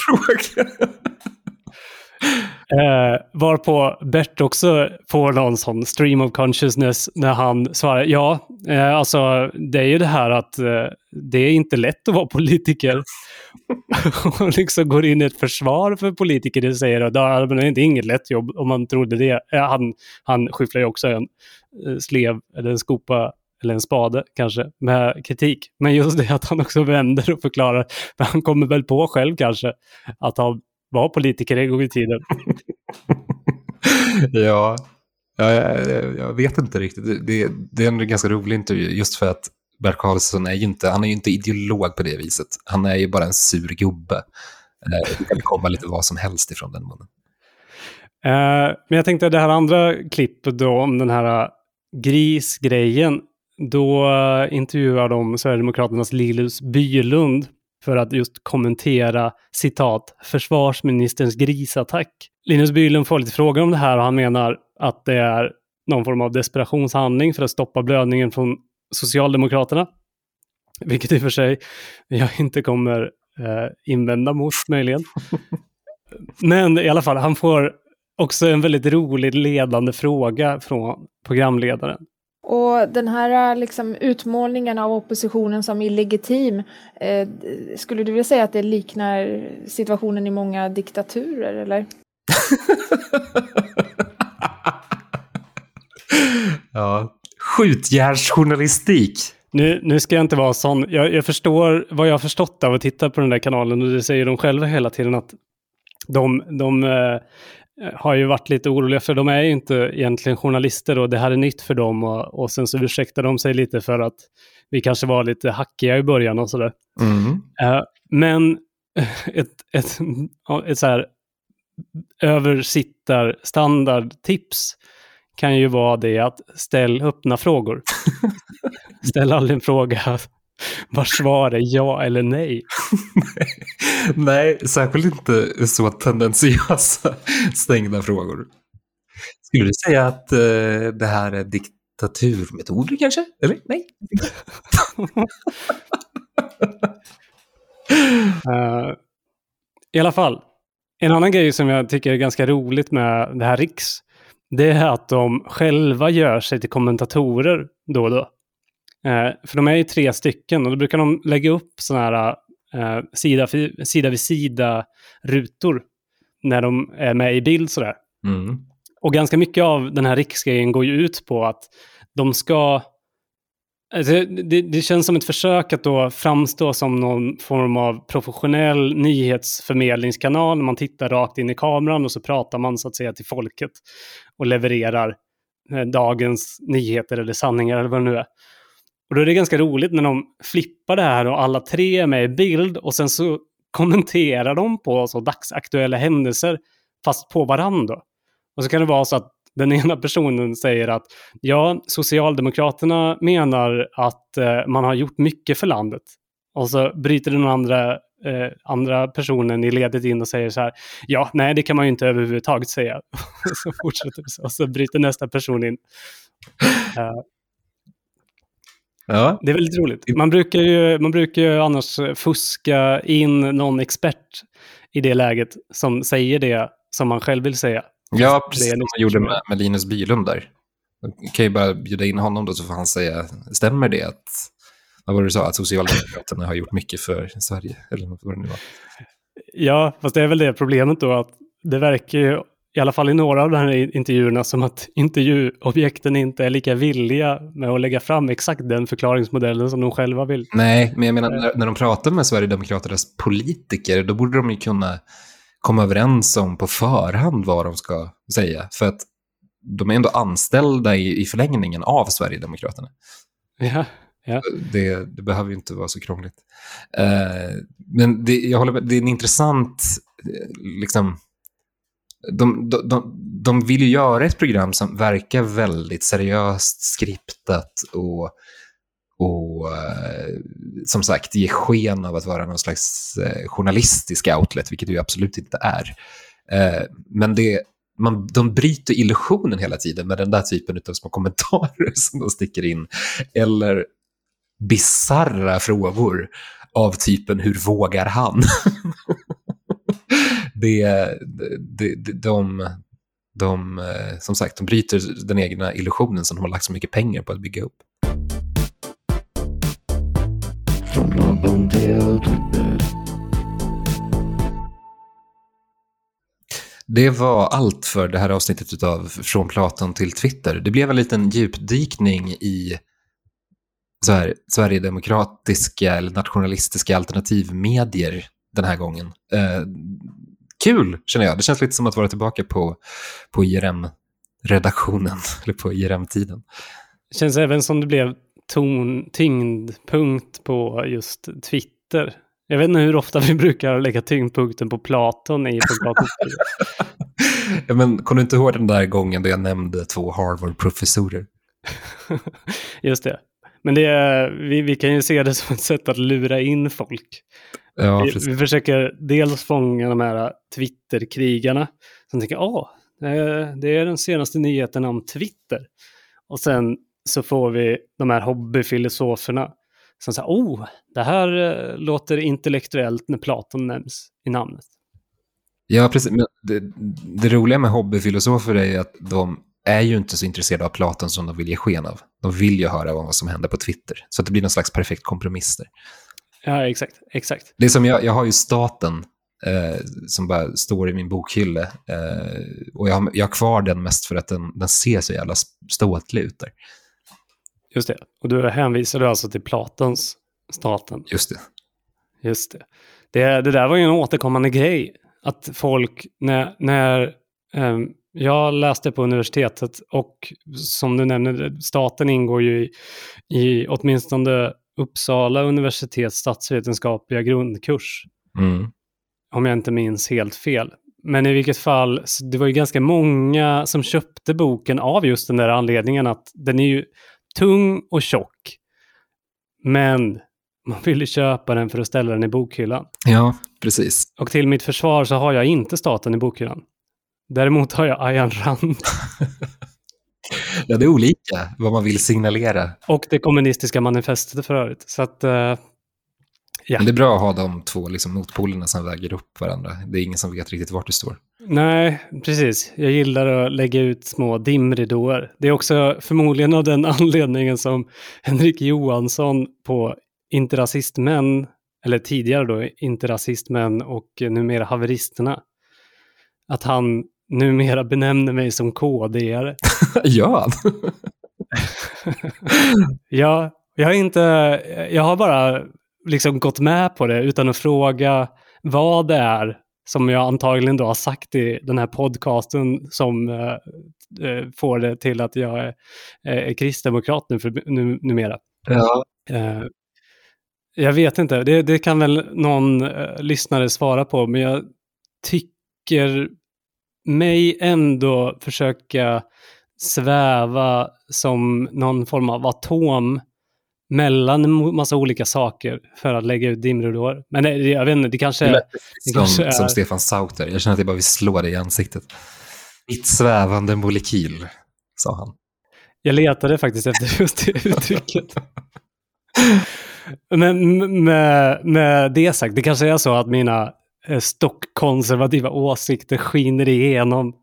[SPEAKER 1] Eh, varpå Bert också får någon sån stream of consciousness när han svarar ja, eh, alltså det är ju det här att eh, det är inte lätt att vara politiker. och liksom går in i ett försvar för politiker och säger att det är inget lätt jobb om man trodde det. Eh, han, han skyfflar ju också en eh, slev eller en skopa eller en spade kanske, med kritik. Men just det att han också vänder och förklarar, för han kommer väl på själv kanske, att han var politiker en gång i tiden.
[SPEAKER 2] ja, ja jag, jag, vet inte riktigt. Det, det, är en ganska rolig intervju just för att Bert Karlsson är ju inte, han är ju inte ideolog på det viset. Han är ju bara en sur gubbe. Eh, det kan komma lite vad som helst ifrån den munnen.
[SPEAKER 1] Uh, men jag tänkte det här andra klippet då om den här grisgrejen. Då uh, intervjuar de Sverigedemokraternas Linus Bylund för att just kommentera citat försvarsministerns grisattack. Linus Bylund får lite frågor om det här och han menar att det är någon form av desperationshandling för att stoppa blödningen från Socialdemokraterna. Vilket i och för sig jag inte kommer eh, invända mot möjligen. Men i alla fall, han får också en väldigt rolig ledande fråga från programledaren.
[SPEAKER 3] Och den här liksom, utmålningen av oppositionen som illegitim, eh, skulle du vilja säga att det liknar situationen i många diktaturer, eller?
[SPEAKER 2] ja, skjutjärnsjournalistik.
[SPEAKER 1] Nu, nu ska jag inte vara sån. Jag, jag, förstår vad jag har förstått av att titta på den där kanalen och det säger de själva hela tiden att de, de eh, har ju varit lite oroliga för de är ju inte egentligen journalister och det här är nytt för dem och, och sen så ursäktar de sig lite för att vi kanske var lite hackiga i början och sådär.
[SPEAKER 2] Mm.
[SPEAKER 1] Uh, men ett, ett, ett så här översittarstandardtips kan ju vara det att ställ öppna frågor. ställ aldrig en fråga vars svar är ja eller nej.
[SPEAKER 2] nej, särskilt inte så tendentiösa stängda frågor. Skulle du säga att uh, det här är diktaturmetoder kanske? Eller nej?
[SPEAKER 1] uh, I alla fall, en annan grej som jag tycker är ganska roligt med det här Riks, det är att de själva gör sig till kommentatorer då och då. Eh, för de är ju tre stycken och då brukar de lägga upp sådana här eh, sida, sida vid sida-rutor när de är med i bild sådär.
[SPEAKER 2] Mm.
[SPEAKER 1] Och ganska mycket av den här riksgrejen går ju ut på att de ska Alltså, det, det, känns som ett försök att då framstå som någon form av professionell nyhetsförmedlingskanal. Man tittar rakt in i kameran och så pratar man så att säga till folket och levererar eh, dagens nyheter eller sanningar eller vad det nu är. Och då är det ganska roligt när de flippar det här och alla tre är med i bild och sen så kommenterar de på så dagsaktuella händelser fast på varandra. Och så kan det vara så att den ena personen säger att ja, Socialdemokraterna menar att eh, man har gjort mycket för landet. Och så bryter den andra, eh, andra personen i ledet in och säger så här, ja, nej, det kan man ju inte överhuvudtaget säga. och så fortsätter det så, och så bryter nästa person in. Uh,
[SPEAKER 2] ja.
[SPEAKER 1] Det är väldigt roligt. Man brukar, ju, man brukar ju annars fuska in någon expert i det läget som säger det som man själv vill säga.
[SPEAKER 2] Ja, precis som man gjorde med, med Linus Bylund där. Man kan ju bara bjuda in honom då så får han säga, stämmer det att, vad var det du sa, att Socialdemokraterna har gjort mycket för Sverige? Eller vad det nu var.
[SPEAKER 1] Ja, fast det är väl det problemet då att det verkar ju, i alla fall i några av de här intervjuerna, som att intervjuobjekten inte är lika villiga med att lägga fram exakt den förklaringsmodellen som de själva vill.
[SPEAKER 2] Nej, men jag menar när, när de pratar med Sverigedemokraternas politiker, då borde de ju kunna komma överens om på förhand vad de ska säga. För att de är ändå anställda i, i förlängningen av Sverigedemokraterna.
[SPEAKER 1] Ja, ja.
[SPEAKER 2] Det, det behöver ju inte vara så krångligt. Uh, men det, jag håller med, det är en intressant, liksom, de, de, de, de vill ju göra ett program som verkar väldigt seriöst skriptat och och eh, som sagt ge sken av att vara någon slags eh, journalistisk outlet, vilket det ju absolut inte är. Eh, men det, man, de bryter illusionen hela tiden med den där typen av små kommentarer som de sticker in. Eller bizarra frågor av typen hur vågar han? det, det, de, de, de, som sagt, de bryter den egna illusionen som de har lagt så mycket pengar på att bygga upp. Det var allt för det här avsnittet av Från Platon till Twitter. Det blev en liten djupdykning i så här, Sverigedemokratiska eller nationalistiska alternativmedier den här gången. Eh, Kul, känner jag. Det känns lite som att vara tillbaka på, på IRM-redaktionen, eller på IRM-tiden.
[SPEAKER 1] Det känns även som det blev ton, tyngdpunkt på just Twitter. Jag vet inte hur ofta vi brukar lägga tyngdpunkten på Platon i på Platons
[SPEAKER 2] ja, men Kommer du inte ihåg den där gången då jag nämnde två Harvard-professorer?
[SPEAKER 1] just det. Men det är, vi, vi kan ju se det som ett sätt att lura in folk.
[SPEAKER 2] Ja,
[SPEAKER 1] vi, vi, försöker dels fånga de här Twitter-krigarna som tänker Eh, Det är den senaste nyheten om Twitter. Och sen så får vi de här hobbyfilosoferna som säger oh, det här eh, låter intellektuellt när Platon nämns i namnet.
[SPEAKER 2] Ja, precis. Men det, det roliga med hobbyfilosofer är att de är ju inte så intresserade av Platon som de vill ge sken av. De vill ju höra om vad som händer på Twitter. Så det blir någon slags perfekt kompromiss där.
[SPEAKER 1] Ja, exakt, exakt.
[SPEAKER 2] Det som jag, jag har ju staten eh, som bara står i min bokhylla. Eh, och jag har, jag har kvar den mest för att den, den ser så jävla ståtlig ut där.
[SPEAKER 1] Just det. Och du hänvisar alltså till Platons staten.
[SPEAKER 2] Just det.
[SPEAKER 1] Just det. Det, det där var ju en återkommande grej. Att folk, när, när ehm, jag läste på universitetet och som du nämnde, staten ingår ju i, i åtminstone Uppsala universitets statsvetenskapliga grundkurs.
[SPEAKER 2] Mm.
[SPEAKER 1] Om jag inte minns helt fel. Men i vilket fall, det var ju ganska många som köpte boken av just den där anledningen att den är ju tung och tjock. Men man ville köpa den för att ställa den i bokhyllan.
[SPEAKER 2] Ja, precis.
[SPEAKER 1] Och till mitt försvar så har jag inte staten i bokhyllan. Däremot har jag Ayan Rand
[SPEAKER 2] Ja, det är olika vad man vill signalera.
[SPEAKER 1] och det kommunistiska manifestet för övrigt. Så att, eh, Ja.
[SPEAKER 2] Men det är bra att ha de två liksom, motpolerna som väger upp varandra. Det är ingen som vet riktigt vart du står.
[SPEAKER 1] nej, precis. Jag gillar att lägga ut små dimridåer. Det är också förmodligen av den anledningen som Henrik Johansson på Inte rasistmän, eller tidigare då Inte rasistmän och numera haveristerna, att han numera benämner mig som KD-are.
[SPEAKER 2] ja,
[SPEAKER 1] Ja, jag har inte, jag har bara liksom gått med på det utan att fråga vad det är som jag antagligen då har sagt i den här podcasten som eh, eh, får det till att jag är, är kristdemokrat nu, för, nu numera.
[SPEAKER 2] ja.
[SPEAKER 1] Eh, jag vet inte, det, det kan väl någon eh, lyssnare svara på, men jag tycker mig ändå försöka sväva som någon form av atom mellan en massa olika saker för att lägga ut dimridåer. Men det, jag vet inte, det kanske är... det kanske är-
[SPEAKER 2] som, som Stefan Sauter. Jag känner att jag bara vill slå dig i ansiktet. Mitt svävande molekyl, sa han.
[SPEAKER 1] Jag letade faktiskt efter just det uttrycket. Men med, med det sagt, det kanske är så att mina stockkonservativa åsikter skiner igenom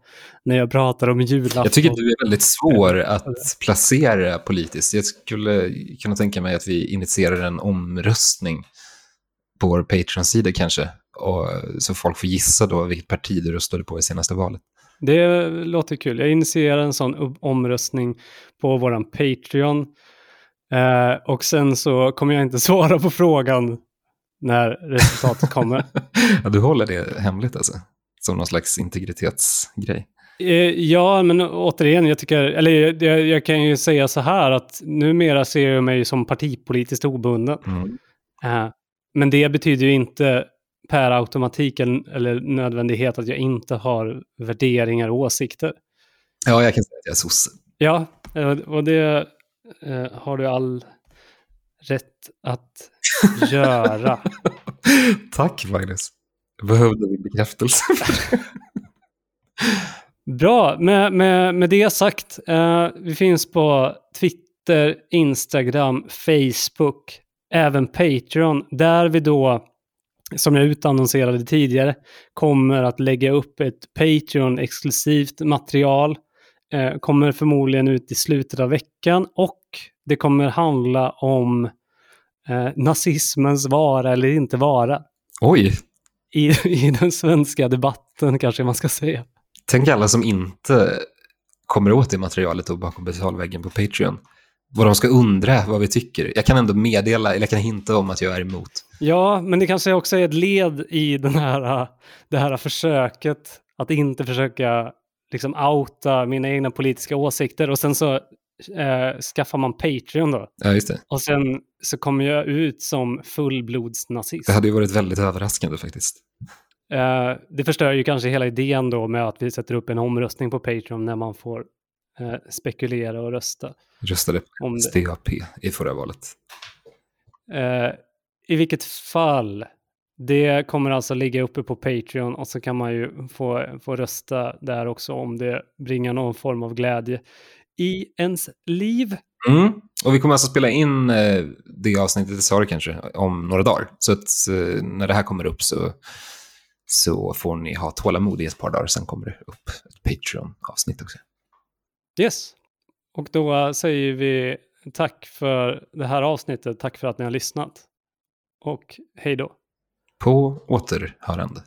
[SPEAKER 1] när jag pratar om julafton.
[SPEAKER 2] Jag tycker att du är väldigt svår att placera politiskt. Jag skulle kunna tänka mig att vi initierar en omröstning på vår Patreon-sida kanske. Och, så folk får gissa då vilket parti du röstade på i senaste valet.
[SPEAKER 1] Det låter kul. Jag initierar en sån omröstning på våran Patreon. Eh, och sen så kommer jag inte svara på frågan när resultatet kommer.
[SPEAKER 2] Ja, du håller det hemligt alltså? Som någon slags integritetsgrej.
[SPEAKER 1] Eh, Ja, men återigen, jag tycker, eller jag, jag kan ju säga så här att numera ser jag mig som partipolitiskt obunden.
[SPEAKER 2] Mm.
[SPEAKER 1] Eh, Men det betyder ju inte per automatik eller nödvändighet att jag inte har värderingar och åsikter.
[SPEAKER 2] Ja, jag kan säga att jag är sosse.
[SPEAKER 1] Ja, eh, och det har du all rätt att göra.
[SPEAKER 2] Tack Magnus. Behövde din bekräftelse.
[SPEAKER 1] Bra, med, med, med det sagt. Eh, vi finns på Twitter, Instagram, Facebook, även Patreon. Där vi då, som jag utannonserade tidigare, kommer att lägga upp ett Patreon-exklusivt material. Eh, kommer förmodligen ut i slutet av veckan och det kommer handla om eh, nazismens vara eller inte vara.
[SPEAKER 2] Oj,
[SPEAKER 1] I, I den svenska debatten kanske man ska säga.
[SPEAKER 2] tänk alla som inte kommer åt det materialet och bakom betalväggen på Patreon. Vad de ska undra vad vi tycker. Jag kan ändå meddela, eller jag kan hinta om att jag är emot.
[SPEAKER 1] Ja, men det kanske också är ett led i den här, det här försöket att inte försöka liksom outa mina egna politiska åsikter och sen så eh, skaffar man Patreon då.
[SPEAKER 2] Ja, just det.
[SPEAKER 1] Och sen så kommer jag ut som fullblodsnazist.
[SPEAKER 2] Det hade ju varit väldigt överraskande faktiskt.
[SPEAKER 1] Eh, det förstör ju kanske hela idén då med att vi sätter upp en omröstning på Patreon när man får eh, spekulera och rösta.
[SPEAKER 2] Röstade
[SPEAKER 1] Om.
[SPEAKER 2] SDAP i förra valet.
[SPEAKER 1] Eh, I vilket fall, Det kommer alltså ligga uppe på Patreon och så kan man ju få, få rösta där också om det bringar någon form av glädje i ens liv.
[SPEAKER 2] Mm. Och vi kommer alltså spela in eh, det avsnittet, sa det kanske, om några dagar. Så att eh, när det här kommer upp så, så får ni ha tålamod i ett par dagar. Sen kommer det upp ett Patreon-avsnitt också.
[SPEAKER 1] Yes. Och då säger vi tack för det här avsnittet. Tack för att ni har lyssnat. Och hej då.
[SPEAKER 2] På återhörande.